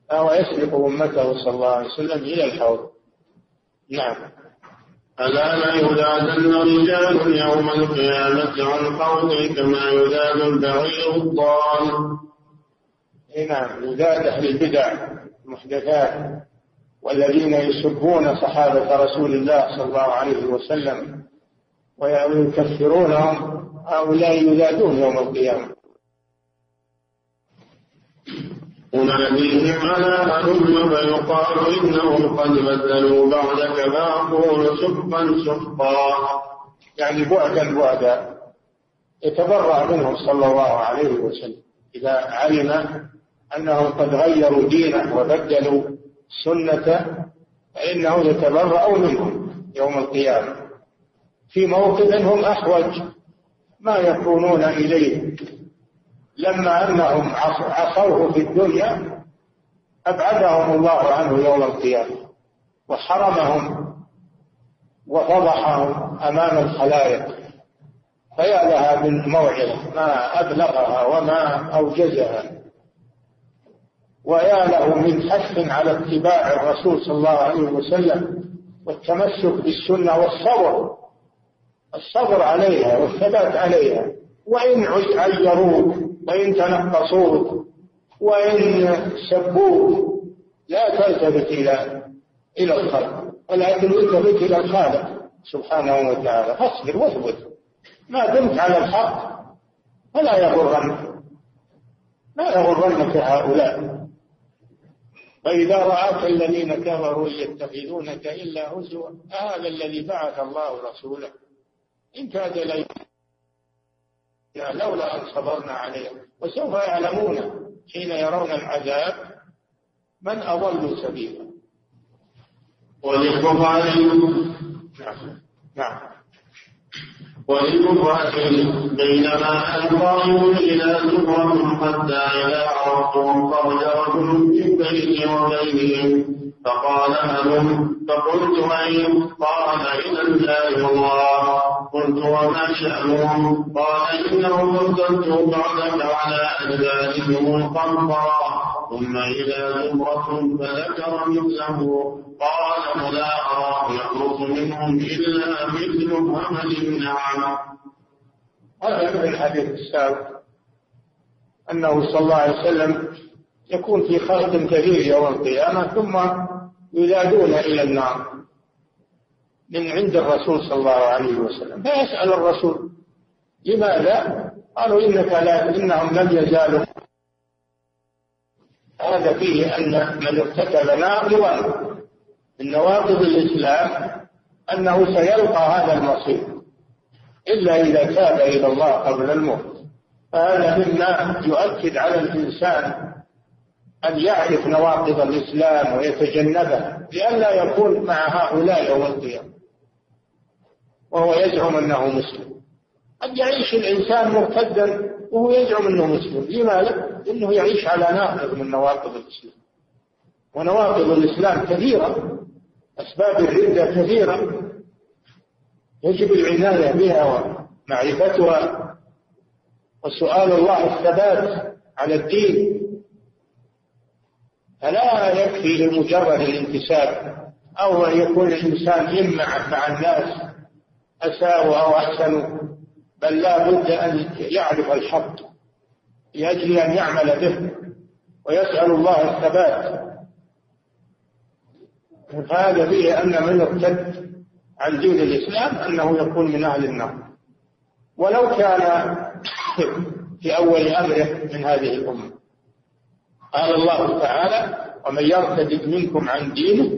فهو يسبق أمته صلى الله عليه وسلم إلى الحوض. نعم. ألا لا يذادن رجال يوم القيامة عن قوله كما يذاد البعير الضال. نعم. يذاد أهل البدع. المحدثات. والذين يسبون صحابة رسول الله صلى الله عليه وسلم ويكفرونهم هؤلاء يذادون يوم القيامة. وناديهم على هلم فيقال إنهم قد بدلوا بعدك فأقول سحقا سحقا يعني بعدا بعدا يتبرأ منهم صلى الله عليه وسلم إذا علم أنهم قد غيروا دينه وبدلوا. سنة فإنه يتبرأ منهم يوم القيامة. في موقف هم أحوج ما يكونون إليه. لما أنهم عصوه في الدنيا أبعدهم الله عنه يوم القيامة وحرمهم وفضحهم أمام الخلائق. فيا لها من موعظة ما أبلغها وما أوجزها. ويا له من حث على اتباع الرسول صلى الله عليه وسلم والتمسك بالسنة والصبر. الصبر عليها والثبات عليها. وإن عيروك وإن تنقصوك وإن سبوك لا تلتفت إلى إلى الخلق. ولكن التفت إلى الخالق سبحانه وتعالى. فاصبر واثبت. ما دمت على الحق فلا يغرنك. لا يغرنك هؤلاء. فإذا رآك الذين كفروا يتخذونك إلا هزوا هذا الذي بعث الله رسوله. إن كاد لي لولا أن صبرنا عليهم. وسوف يعلمون حين يرون العذاب من أضل سبيلا. وليحفظ عليهم. نعم. نعم. وللمفاتن بينما أنا قائم إلى زمرة حتى إذا عرفتهم رجل من بيني وبينهم فقال هلم فقلت أين قال إلى الله الله قلت وما شأنهم قال إنهم ارتدوا بعدك على أدبارهم القمطرة ثم إذا زمرة فذكر مثله قال فلا أراه يخلص منهم إلا مثل همل النعم هذا من الحديث السابق أنه صلى الله عليه وسلم يكون في خلق كثير يوم القيامة ثم ينادون إلى النار من عند الرسول صلى الله عليه وسلم فيسأل الرسول لماذا؟ قالوا إنك لا إنهم لم يزالوا هذا فيه أن من ارتكب ناقضا من نواقض الإسلام أنه سيلقى هذا المصير إلا إذا تاب إلى الله قبل الموت. فهذا مما يؤكد على الإنسان أن يعرف نواقض الإسلام ويتجنبها لئلا يكون مع هؤلاء يوم القيامة. وهو يزعم أنه مسلم. قد يعيش الإنسان مرتدا وهو يزعم أنه مسلم. لماذا؟ لأنه يعيش على ناقض من نواقض الإسلام. ونواقض الإسلام كثيرة أسباب الردة كثيرة. يجب العناية بها ومعرفتها. وسؤال الله الثبات على الدين. فلا يكفي لمجرد الانتساب أو أن يكون الإنسان يمع مع الناس أساءوا أو أحسنوا؟ بل لا بد أن يعرف الحق لأجل أن يعمل به ويسأل الله الثبات. فهذا فيه أن من ارتد عن دين الإسلام أنه يكون من أهل النار. ولو كان في أول أمره من هذه الأمة. قال الله تعالى ومن يرتد منكم عن دينه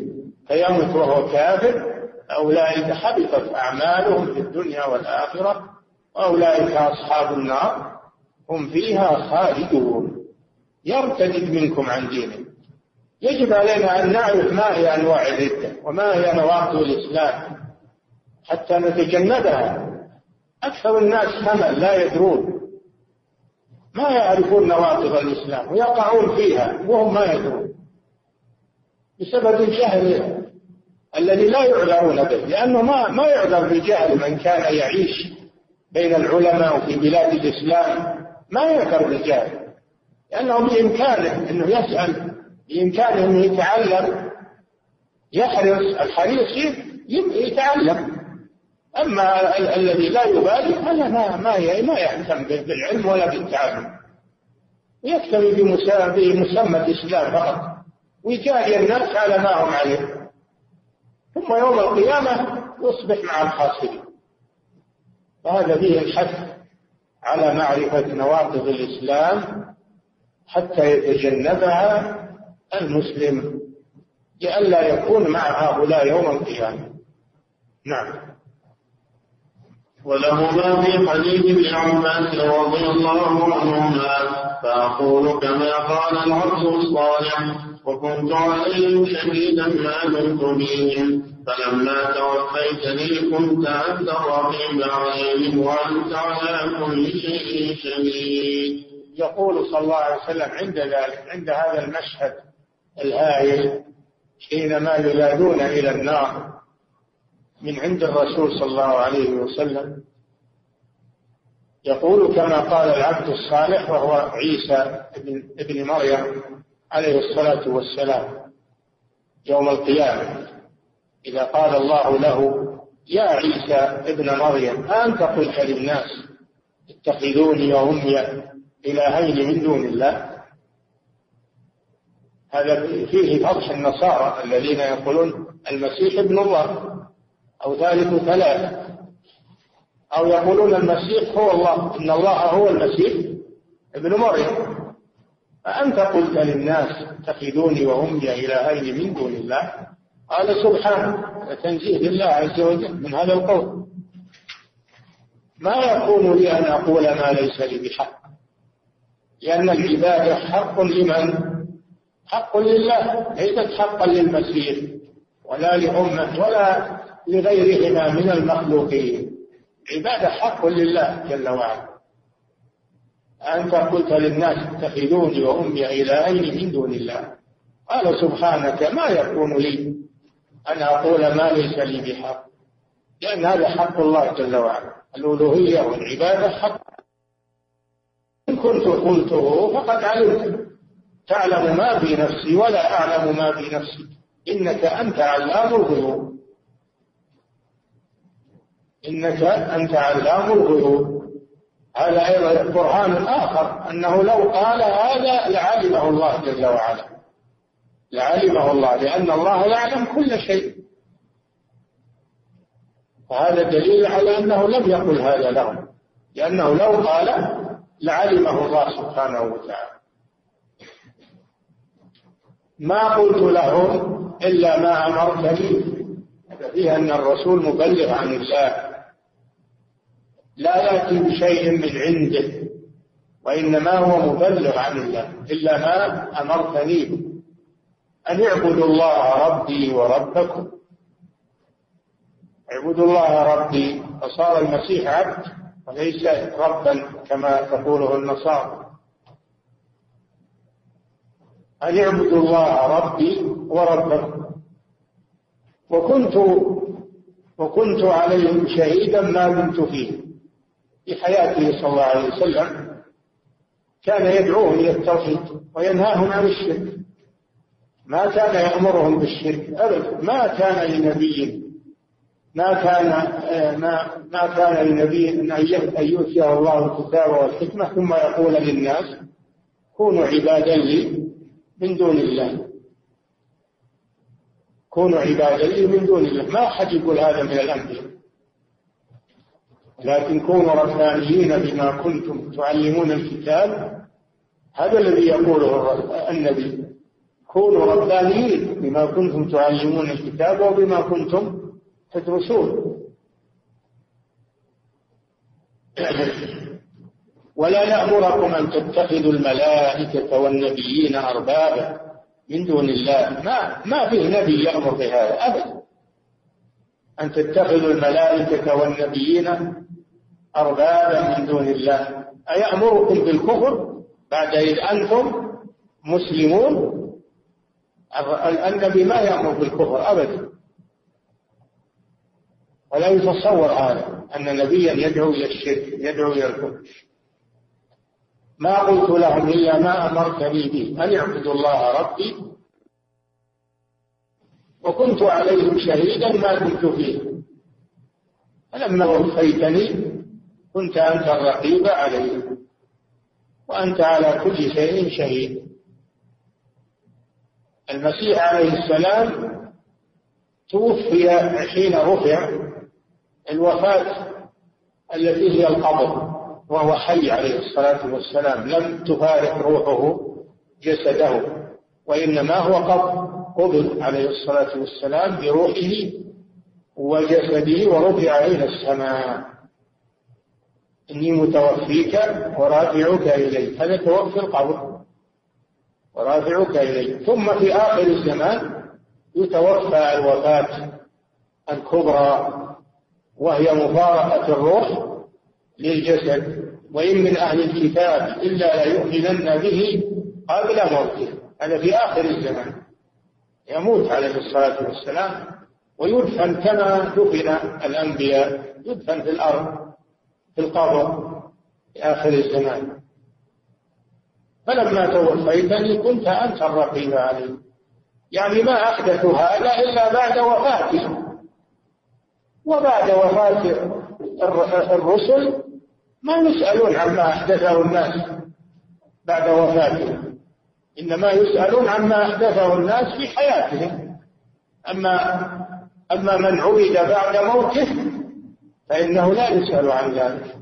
فيمت وهو كافر أولئك حبطت أعمالهم في الدنيا والآخرة وأولئك أصحاب النار هم فيها خالدون. يرتد منكم عن دينه. يجب علينا أن نعرف ما هي أنواع الردة وما هي نواقض الإسلام حتى نتجنبها. أكثر الناس همل لا يدرون. ما يعرفون نواقض الإسلام ويقعون فيها وهم ما يدرون. بسبب الجهل الذي لا يعذرون به لأنه ما ما يعذر بالجهل من كان يعيش بين العلماء وفي بلاد الإسلام ما يعذر بالجهل لأنه بإمكانه أنه يسأل بإمكانه أنه يتعلم يحرص الحريص يتعلم. أما الذي لا يبالي هذا ما ما ما يهتم بالعلم ولا بالتعلم. يكتفي بمسمى الإسلام فقط ويجاري الناس على ما هم عليه. ثم يوم القيامة يصبح مع الخاسرين. وهذا فيه الحث على معرفة نواقض الإسلام حتى يتجنبها المسلم لئلا يكون مع هؤلاء يوم القيامة. نعم. ولهما في حديث ابن عباس رضي الله عنهما فأقول كما قال العبد الصالح وكنت عليهم شهيدا ما دمت بهم فلما توفيتني كنت أنت الرقيب عليهم وأنت على كل شيء شهيد. يقول صلى الله عليه وسلم عند ذلك عند هذا المشهد الهائل حينما ينادون إلى النار من عند الرسول صلى الله عليه وسلم يقول كما قال العبد الصالح وهو عيسى ابن, ابن مريم عليه الصلاة والسلام يوم القيامة إذا قال الله له يا عيسى ابن مريم أنت قلت للناس اتخذوني وأمي إلهين من دون الله؟ هذا فيه فضح النصارى الذين يقولون المسيح ابن الله أو ثالث ثلاثة. أو يقولون المسيح هو الله إن الله هو المسيح ابن مريم. فأنت قلت للناس اتخذوني وأمي إلهين من دون الله؟ قال سبحانه وتنزيه لله عز وجل من هذا القول. ما يكون لي أن أقول ما ليس لي بحق؟ لأن العبادة حق لمن؟ حق لله ليست حقا للمسيح ولا لأمة ولا لغيرهما من المخلوقين. عبادة حق لله جل وعلا. أنت قلت للناس اتخذوني وأمي إلهين من دون الله. قال سبحانك ما يكون لي أن أقول ما ليس لي بحق. لأن هذا حق الله جل وعلا. الألوهية والعبادة حق. إن كنت قلته فقد علمت. تعلم ما في نفسي ولا أعلم ما في نفسك إنك أنت علام الغيوب. إنك أنت علام الغيوب. هذا أيضا برهان آخر أنه لو قال هذا لعلمه الله جل وعلا. لعلمه الله لأن الله يعلم كل شيء. وهذا دليل على أنه لم يقل هذا لهم لأنه لو قال لعلمه الله سبحانه وتعالى. ما قلت لهم إلا ما أمرتني فيه أن الرسول مبلغ عن الله. لا يأتي بشيء من عنده وإنما هو مبلغ عن الله إلا ما أمرتني به. أن اعبدوا الله ربي وربكم. اعبدوا الله ربي فصار المسيح عبد وليس ربا كما تقوله النصارى. أن اعبدوا الله ربي وربكم. وكنت وكنت عليهم شهيدا ما دمت فيه. في حياته صلى الله عليه وسلم كان يدعوهم إلى التوحيد وينهاهم عن الشرك. ما كان يأمرهم بالشرك ابدا ما كان لنبي ما كان ما ما كان لنبي أن يؤتيه الله الكتاب والحكمة. ثم يقول للناس كونوا عبادا لي من دون الله. كونوا عبادا لي من دون الله. ما حد يقول هذا من الأنبياء. لكن كونوا ربانيين بما كنتم تعلمون الكتاب هذا الذي يقوله النبي. كونوا ربانيين بما كنتم تعلمون الكتاب وبما كنتم تدرسون. ولا نأمركم أن تتخذوا الملائكة والنبيين أربابا من دون الله. ما ما فيه نبي يأمر بهذا أبدا. أن تتخذوا الملائكة والنبيين أربابا من دون الله. أيأمركم بالكفر بعد إذ أنتم مسلمون؟ النبي ما يأمر بالكفر أبدا. ولا يتصور هذا أن نبيا يدعو إلى الشرك يدعو إلى الكفر. ما قلت لهم إلا ما أمرتني به أن اعبدوا الله ربي. وكنت عليهم شهيدا ما كنت فيه. فلما وفيتني كنت أنت الرقيب عليهم وأنت على كل شيء شهيد. المسيح عليه السلام توفي حين رفع الوفاة التي هي القبر وهو حي عليه الصلاة والسلام. لم تفارق روحه جسده وإنما هو قبر قبل عليه الصلاة والسلام بروحه وجسده ورفع إلى السماء. إني متوفيك ورافعك إلي. هذا توفي القبر. ورافعك إلي. ثم في آخر الزمان يتوفى الوفاة الكبرى وهي مفارقة الروح للجسد. وإن من أهل الكتاب إلا ليؤمنن به قبل موته. هذا في آخر الزمان. يموت عليه الصلاة والسلام. ويدفن كما دفن الأنبياء. يدفن في الأرض. في القبر في آخر الزمان. فلما توفيتني كنت أنت الرقيب علي. يعني ما أحدث هذا إلا بعد وفاتي وبعد وفاة الرسل ما يسألون عما أحدثه الناس بعد وفاتهم إنما يسألون عما أحدثه الناس في حياتهم. أما أما من عبد بعد موته فإنه لا يسأل عن ذلك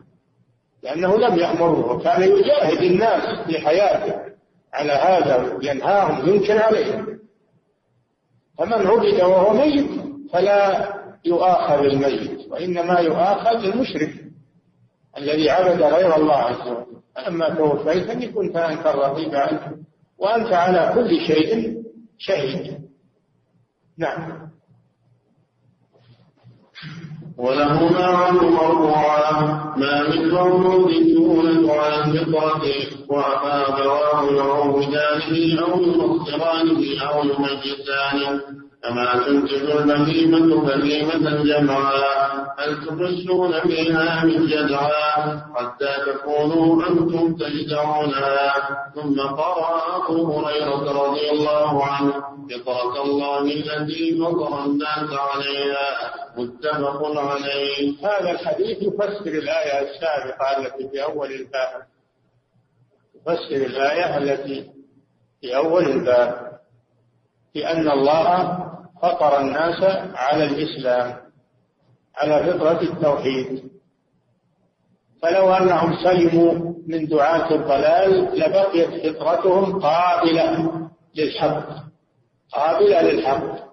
لأنه لم يأمره وكان يجاهد الناس في حياته على هذا ينهاهم ينكر عليهم فمن عبد وهو ميت فلا يؤاخذ الميت وإنما يؤاخذ المشرك الذي عبد غير الله عز وجل. فلما توفيتني كنت أنت الرقيب عنه وأنت على كل شيء شهيد. نعم. ولهما مرفوعا ما من مولود يولد على الفطرة وأبواه يعودانه أو يبصرانه أو يمجسانه كما تنتج البهيمة بهيمة جمعا هل تحسون بها من جدعا؟ حتى تكونوا أنتم تجدعونها. ثم قرأ أبو هريرة رضي الله عنه فطرة الله التي فطر الناس عليها. متفق عليه. هذا الحديث يفسر الآية السابقة التي في أول الباب. يفسر الآية التي في أول الباب. بأن الله فطر الناس على الإسلام على فطرة التوحيد. فلو أنهم سلموا من دعاة الضلال لبقيت فطرتهم قابلة للحق قابلة للحق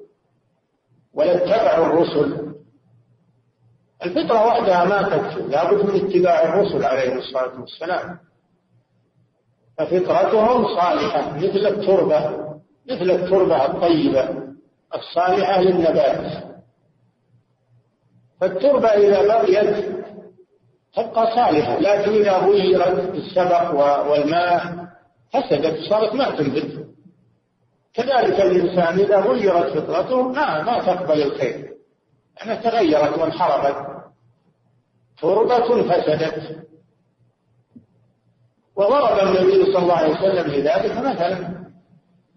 ولاتبعوا الرسل. الفطرة وحدها ما تكفي لابد من اتباع الرسل عليهم الصلاة والسلام. ففطرتهم صالحة مثل التربة مثل التربة الطيبة. الصالحة للنبات. فالتربة إذا بقيت تبقى صالحة لكن إذا غيرت بالسبق والماء فسدت صارت ما تنبت كذلك الإنسان إذا غيرت فطرته ما ما تقبل الخير. يعني تغيرت وانحرفت. تربة فسدت. وضرب النبي صلى الله عليه وسلم لذلك مثلا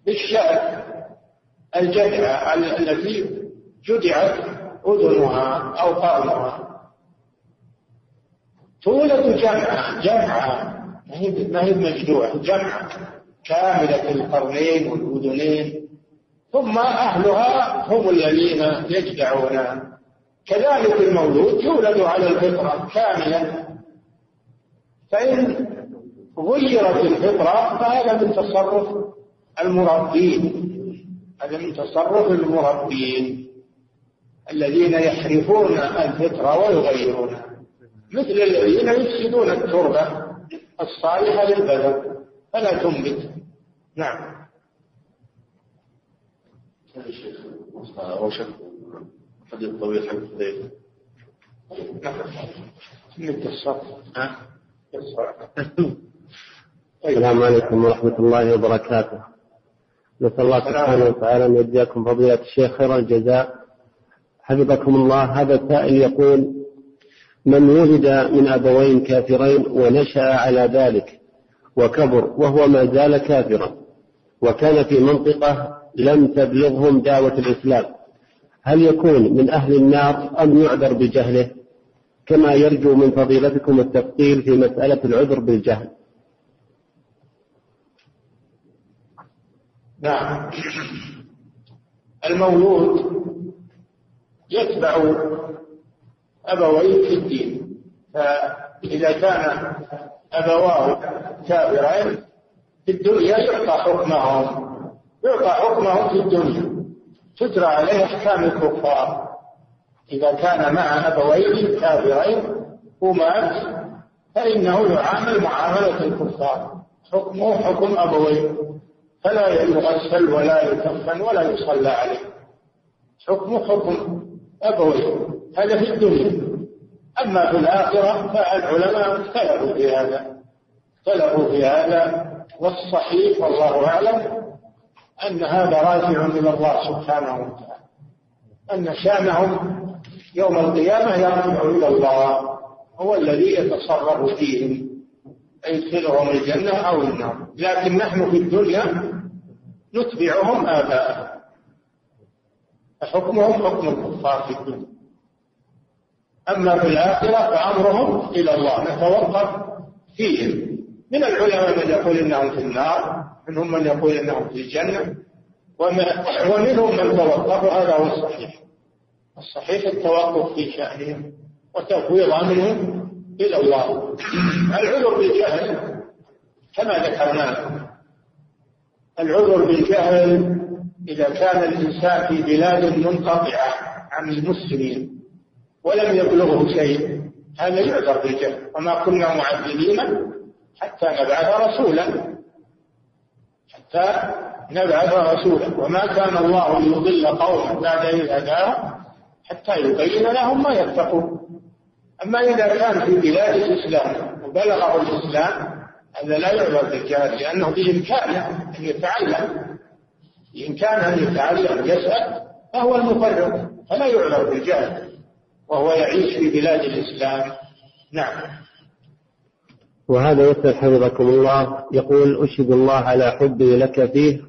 بالشاة. الجدعة التي جدعت أذنها أو قرنها. تولد جمعة جمعة ما هي مجدوعة جمعة كاملة القرنين والأذنين. ثم أهلها هم الذين يجدعون. كذلك المولود يولد على الفطرة كاملا فإن غيرت الفطرة فهذا من تصرف المربين. هذا من تصرف المربين الذين يحرفون الفطرة ويغيرونها مثل الذين يفسدون التربة الصالحة للبلد فلا تنبت. نعم. روشن حديث طويل حديث مثل الصف ها؟ السلام عليكم ورحمة الله وبركاته. نسأل الله سبحانه وتعالى أن يجزاكم فضيلة الشيخ خير الجزاء. حفظكم الله. هذا السائل يقول من ولد من أبوين كافرين ونشأ على ذلك وكبر وهو ما زال كافرا وكان في منطقة لم تبلغهم دعوة الإسلام هل يكون من أهل النار أم يعذر بجهله؟ كما يرجو من فضيلتكم التفصيل في مسألة العذر بالجهل. نعم. المولود يتبع أبويه في الدين. فإذا كان أبواه كافرين في الدنيا يعطى حكمهم. يعطى حكمهم في الدنيا. تجرى عليه أحكام الكفار. إذا كان مع أبويه كافرين ومات فإنه يعامل معاملة الكفار. حكمه حكم أبويه. فلا يغسل ولا يكفن ولا يصلى عليه. حكمه حكم أبويه هذا في الدنيا. أما في الآخرة فالعلماء اختلفوا في هذا. اختلفوا في هذا والصحيح والله أعلم أن هذا راجع إلى الله سبحانه وتعالى. أن شأنهم يوم القيامة يرجع إلى الله هو الذي يتصرف فيهم يدخلهم الجنة أو النار. لكن نحن في الدنيا نتبعهم آباءهم. فحكمهم حكم الكفار في الدنيا. أما في الآخرة فأمرهم إلى الله نتوقف فيهم. من العلماء من يقول إنهم في النار منهم من يقول إنهم في الجنة ومنهم من توقف هذا هو الصحيح. الصحيح التوقف في شأنهم وتفويض أمرهم إلى الله. العذر بالجهل كما ذكرنا العذر بالجهل إذا كان الإنسان في بلاد منقطعة عن المسلمين ولم يبلغه شيء هذا يعذر بالجهل. وما كنا معذبين حتى نبعث رسولا. حتى نبعث رسولا. وما كان الله ليضل قوما بعد إذ هداهم حتى يبين لهم ما يتقون. أما إذا كان في بلاد الإسلام وبلغه الإسلام هذا لا يعذر بالجهل لأنه بإمكانه أن يتعلم بإمكانه أن يتعلم يسأل فهو المفرط فلا يعذر بالجهل وهو يعيش في بلاد الإسلام. نعم. وهذا يسأل حفظكم الله يقول أشهد الله على حبي لك فيه.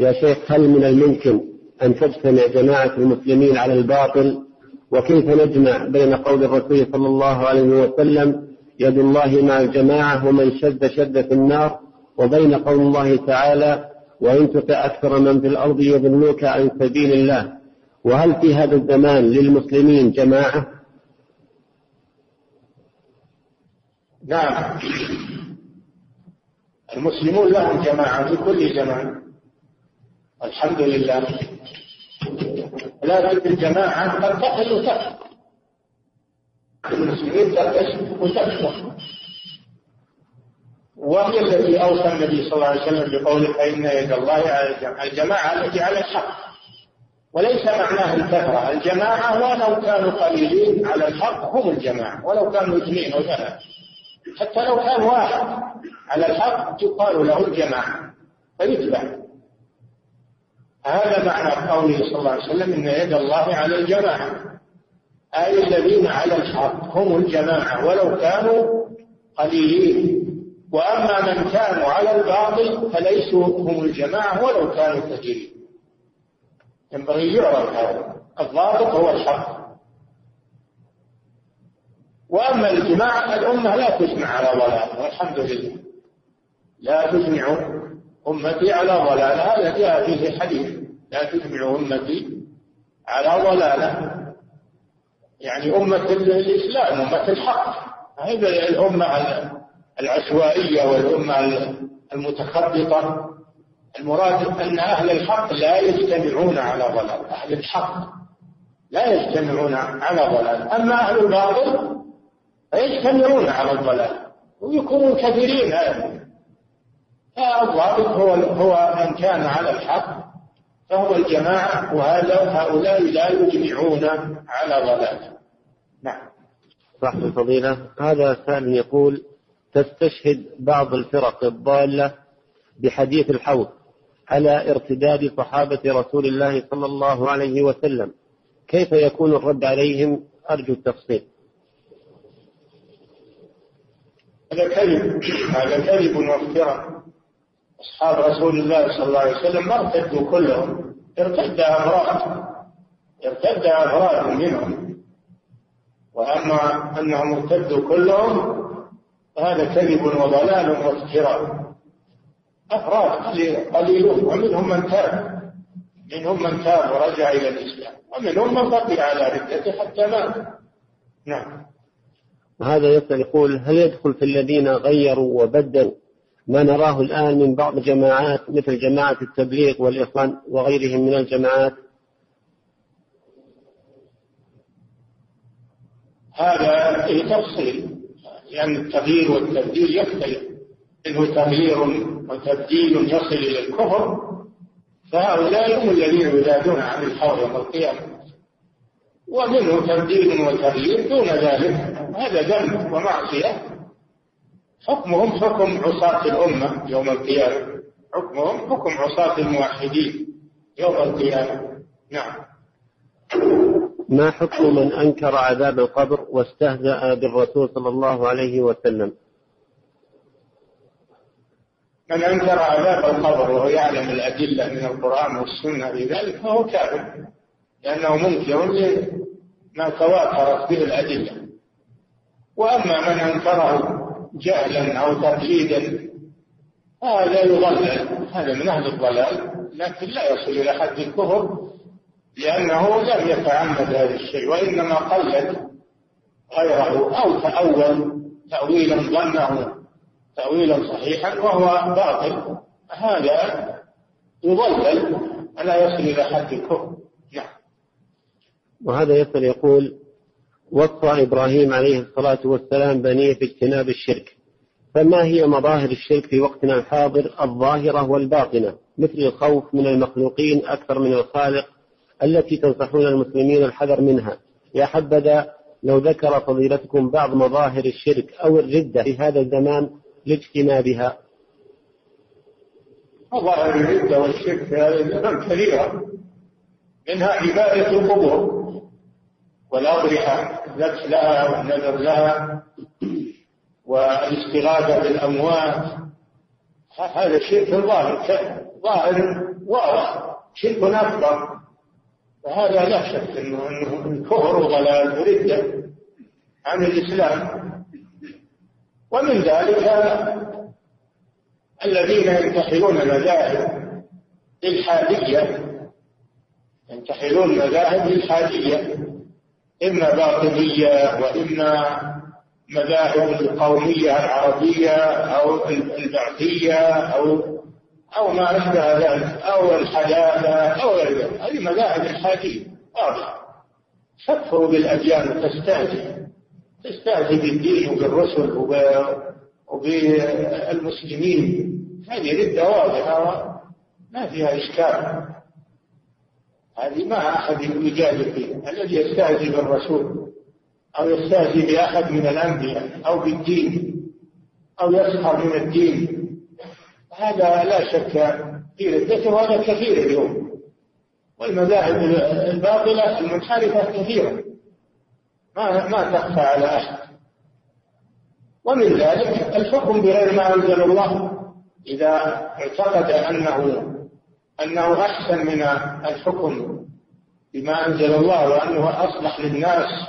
يا شيخ هل من الممكن أن تجتمع جماعة المسلمين على الباطل؟ وكيف نجمع بين قول الرسول صلى الله عليه وسلم يد الله مع الجماعة ومن شد شد في النار وبين قول الله تعالى وإن تطع أكثر من في الأرض يضلوك عن سبيل الله. وهل في هذا الزمان للمسلمين جماعة؟ نعم. المسلمون لهم جماعة في كل زمان. الحمد لله. لكن الجماعة قد تقل وتكثر المسلمين وتكثر وهي التي أوصى النبي صلى الله عليه وسلم بقوله فإن يد الله على الجماعه، الجماعة التي على الحق. وليس معناه الكثره، الجماعة ولو كانوا قليلين على الحق هم الجماعة. ولو كانوا اثنين أو ثلاثة. حتى لو كان واحد على الحق يقال له الجماعة. فيتبع. هذا معنى قوله صلى الله عليه وسلم إن يد الله على الجماعة. اي الذين على الحق هم الجماعة ولو كانوا قليلين. وأما من كانوا على الباطل فليسوا هم الجماعة ولو كانوا كثيرين. ينبغي يعرف هذا. الضابط هو الحق. وأما الجماعة الامه لا تجمع على ضلال والحمد لله. لا تجمع أمتي على ضلال. هذا جاء فيه حديث. لا تجمع أمتي على ضلاله يعني أمة الإسلام أمة الحق. هذه الأمة العشوائية والأمة المتخبطة. المراد أن أهل الحق لا يجتمعون على ضلال. أهل الحق لا يجتمعون على ضلال. أما أهل الباطل فيجتمعون على الضلال. ويكونون كثيرين. الضابط هو هو من كان على الحق. فهو الجماعة وهذا هؤلاء لا يجمعون على ضلال. نعم. صاحب الفضيلة هذا سائل يقول تستشهد بعض الفرق الضالة بحديث الحوض على ارتداد صحابة رسول الله صلى الله عليه وسلم. كيف يكون الرد عليهم؟ أرجو التفصيل. هذا كذب. هذا كذب وافتراء أصحاب رسول الله صلى الله عليه وسلم ما ارتدوا كلهم ارتد أفراد ارتد أفراد منهم. وأما أنهم ارتدوا كلهم فهذا كذب وضلال وافتراء. أفراد قليلون ومنهم من تاب. منهم من تاب ورجع إلى الإسلام ومنهم من بقي على ردته حتى مات. نعم. هذا يسأل يقول هل يدخل في الذين غيروا وبدلوا ما نراه الآن من بعض الجماعات مثل جماعة التبليغ والإخوان وغيرهم من الجماعات. هذا فيه تفصيل لأن التغيير والتبديل يختلف. منه تغيير وتبديل يصل إلى الكفر فهؤلاء هم الذين يزادون عن الحول يوم القيامة. ومنه تبديل وتغيير دون ذلك. هذا ذنب ومعصية. حكمهم حكم عصاة الأمة يوم القيامة. حكمهم حكم عصاة الموحدين يوم القيامة. نعم. ما حكم من أنكر عذاب القبر واستهزأ بالرسول صلى الله عليه وسلم؟ من أنكر عذاب القبر وهو يعلم الأدلة من القرآن والسنة في ذلك فهو كافر لأنه منكر لما تواترت به الأدلة. وأما من أنكره جهلا أو تقليدا هذا يضلل هذا من أهل الضلال لكن لا يصل إلى حد الكفر لأنه لم يتعمد هذا الشيء وإنما قلد غيره أو تأول تأويلا ظنه تأويلا صحيحا وهو باطل. هذا يضلل ألا يصل إلى حد الكفر. نعم. وهذا يسأل يقول وصى إبراهيم عليه الصلاة والسلام بنيه باجتناب الشرك. فما هي مظاهر الشرك في وقتنا الحاضر؟ الظاهرة والباطنة مثل الخوف من المخلوقين أكثر من الخالق التي تنصحون المسلمين الحذر منها. يا حبذا لو ذكر فضيلتكم بعض مظاهر الشرك أو الردة في هذا الزمان لاجتنابها. مظاهر الردة والشرك في هذا الزمان كثيرة منها عبادة القبور. والأضرحة الذبح لها والنذر لها والاستغاثة بالأموات. هذا شرك ظاهر ظاهر واضح شرك أكبر. فهذا لا شك إنه إنه كفر وضلال وردة عن الإسلام. ومن ذلك الذين ينتحلون مذاهب الحادية ينتحلون مذاهب الحادية إما باطنية وإما مذاهب القومية العربية أو البعثية أو أو ما أشبه ذلك أو الحداثة أو غير ذلك. هذه مذاهب الحادية واضحة. تكفر بالأديان وتستهزئ. تستهزئ بالدين وبالرسل وبالمسلمين. هذه ردة واضحة ما فيها إشكال. هذه ما أحد يجادل فيها. الذي يستهزئ بالرسول أو يستهزئ بأحد من الأنبياء أو بالدين أو يسخر من الدين هذا لا شك في ردته وهذا كثير اليوم. والمذاهب الباطلة المنحرفة كثيرة. ما ما تخفى على أحد. ومن ذلك الحكم بغير ما أنزل الله إذا اعتقد أنه أنه أحسن من الحكم بما أنزل الله وأنه أصلح للناس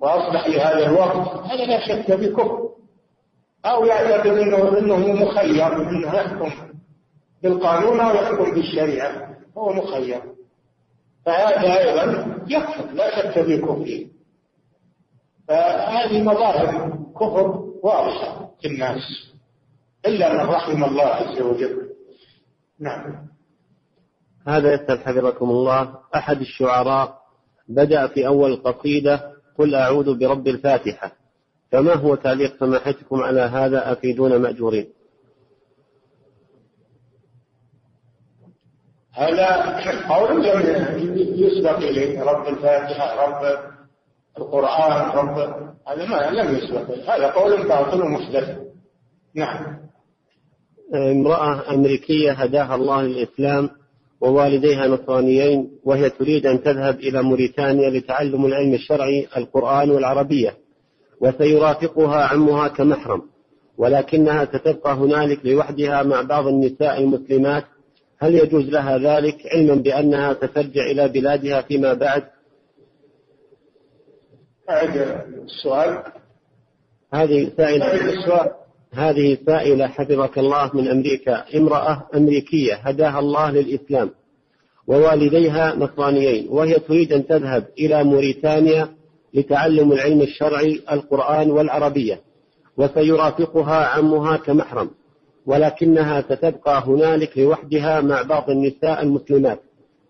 وأصلح لهذا الوقت. هذا لا شك بكفر أو يعتقد أنه أنه مخير أنه يحكم بالقانون أو يحكم بالشريعة. هو مخير. فهذا أيضا يكفر لا شك في كفره. فهذه مظاهر كفر واضحة في الناس إلا من رحم الله عز وجل. نعم. هذا يسأل حفظكم الله أحد الشعراء بدأ في أول القصيدة قل أعوذ برب الفاتحة فما هو تعليق سماحتكم على هذا أفيدون مأجورين. هذا قول يسبق إليه رب الفاتحة رب القرآن رب هذا ما لم يسبق هذا قول باطل محدث نعم. امرأة أمريكية هداها الله للإسلام ووالديها نصرانيين وهي تريد أن تذهب إلى موريتانيا لتعلم العلم الشرعي القرآن والعربية وسيرافقها عمها كمحرم ولكنها ستبقى هنالك لوحدها مع بعض النساء المسلمات. هل يجوز لها ذلك؟ علما بأنها سترجع إلى بلادها فيما بعد. السؤال. هذه سائلة. السؤال. هذه سائلة حفظك الله من أمريكا. امرأة أمريكية هداها الله للإسلام ووالديها نصرانيين وهي تريد أن تذهب إلى موريتانيا لتعلم العلم الشرعي القرآن والعربية وسيرافقها عمها كمحرم ولكنها ستبقى هنالك لوحدها مع بعض النساء المسلمات.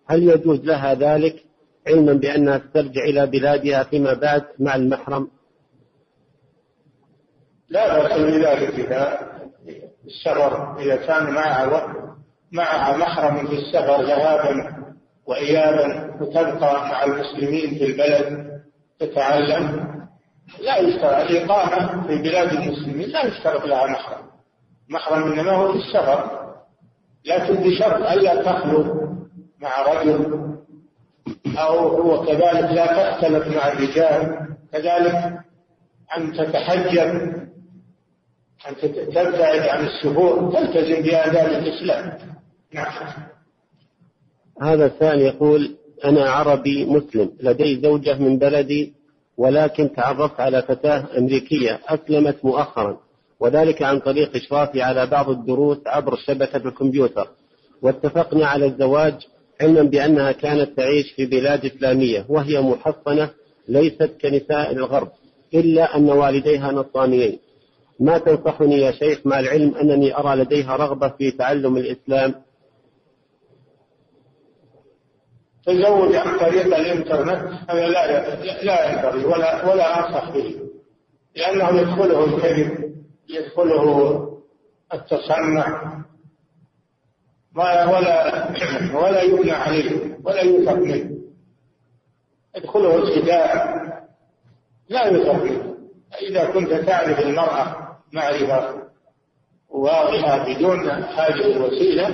هل يجوز لها ذلك؟ علما بأنها سترجع إلى بلادها فيما بعد مع المحرم؟ لا بأس بذلك إذا السفر إذا كان معها معها محرم في السفر ذهابا وإيابا وتبقى مع المسلمين في البلد تتعلم لا يشترط الإقامة في بلاد المسلمين لا يشترط لها محرم. محرم إنما هو في السفر. لكن بشرط ألا تخلو مع رجل أو هو كذلك لا تختلط مع الرجال كذلك أن تتحجب أن تبتعد عن السفور تلتزم بآداب الإسلام. نعم. هذا السائل يقول أنا عربي مسلم لدي زوجة من بلدي ولكن تعرفت على فتاة أمريكية أسلمت مؤخرا وذلك عن طريق إشرافي على بعض الدروس عبر شبكة الكمبيوتر. واتفقنا على الزواج علما بأنها كانت تعيش في بلاد إسلامية وهي محصنة ليست كنساء الغرب إلا أن والديها نصرانيين. ما تنصحني يا شيخ مع العلم أنني أرى لديها رغبة في تعلم الإسلام؟ تزوج عن طريق الإنترنت هذا لا لا ينبغي ولا ولا أنصح به لأنه يدخله الكذب يدخله التصنع ولا ولا يبنى عليه ولا يوثق منه. يدخله الخداع لا يفرق إذا كنت تعرف المرأة معرفة واضحة بدون حاجة الوسيلة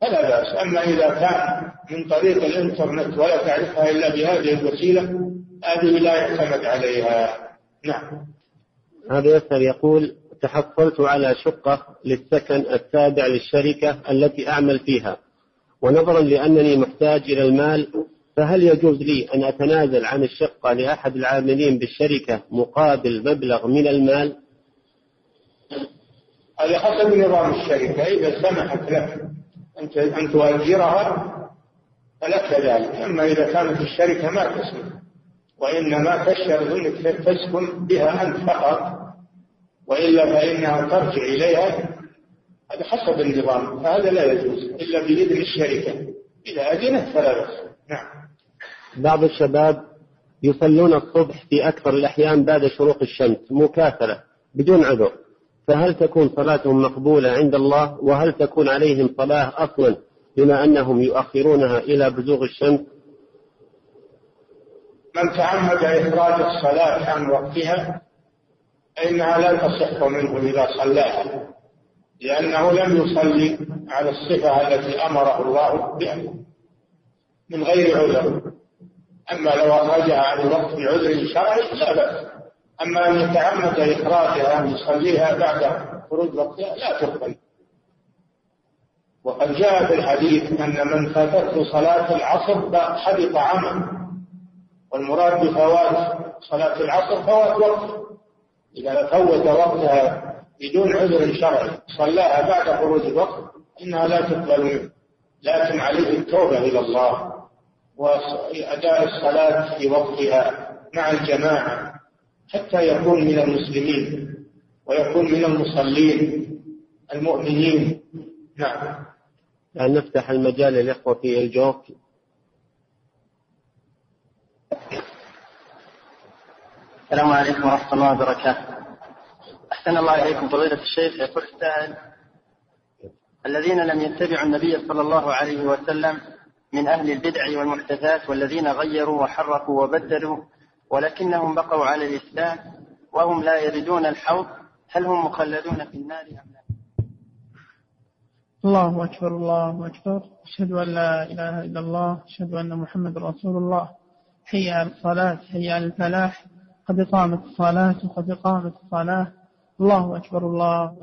فلا بأس. أما إذا كان من طريق الإنترنت ولا تعرفها إلا بهذه الوسيلة هذه لا يعتمد عليها. نعم. هذا يسأل يقول تحصلت على شقة للسكن التابع للشركة التي أعمل فيها. ونظرا لأنني محتاج إلى المال فهل يجوز لي أن أتنازل عن الشقة لأحد العاملين بالشركة مقابل مبلغ من المال؟ هذا حسب نظام الشركة إذا سمحت لك أن تؤجرها فلك ذلك. أما إذا كانت الشركة ما تسمح وإنما تشترط أنك تسكن بها أنت فقط وإلا فإنها ترجع إليها هذا حسب النظام. فهذا لا يجوز إلا بإذن الشركة. إذا أذنت فلا بأس. نعم. بعض الشباب يصلون الصبح في أكثر الأحيان بعد شروق الشمس مكاثرة بدون عذر. فهل تكون صلاتهم مقبولة عند الله؟ وهل تكون عليهم صلاة أصلا بما أنهم يؤخرونها إلى بزوغ الشمس؟ من تعمد إخراج الصلاة عن وقتها فإنها لا تصح منه إذا صلاها لأنه لم يصلي على الصفة التي أمره الله بها من غير عذر. أما لو أخرجها عن الوقت بعذر شرعي لا بأس. أما أن يتعمد إخراجها أن يصليها بعد خروج وقتها لا تقبل. وقد جاء في الحديث أن من فاتته صلاة العصر حبط عمل والمراد بفوات صلاة العصر فوات وقت. إذا فوت وقتها بدون عذر شرعي صلاها بعد خروج الوقت إنها لا تقبل منه. لكن عليه التوبة إلى الله وأداء الصلاة في وقتها مع الجماعة. حتى يكون من المسلمين ويكون من المصلين المؤمنين. نعم. أن نفتح المجال للإخوة في الجوك السلام عليكم ورحمة الله وبركاته. أحسن الله إليكم فضيلة الشيخ. يقول السائل الذين لم يتبعوا النبي صلى الله عليه وسلم من أهل البدع والمحدثات والذين غيروا وحرفوا وبدلوا ولكنهم بقوا على الإسلام وهم لا يردون الحوض. هل هم مخلدون في النار أم لا؟ الله أكبر الله أكبر. أشهد أن لا إله إلا الله أشهد أن محمد رسول الله. حي على الصلاة حي على الفلاح. قد قامت الصلاة وقد قامت الصلاة. الله أكبر الله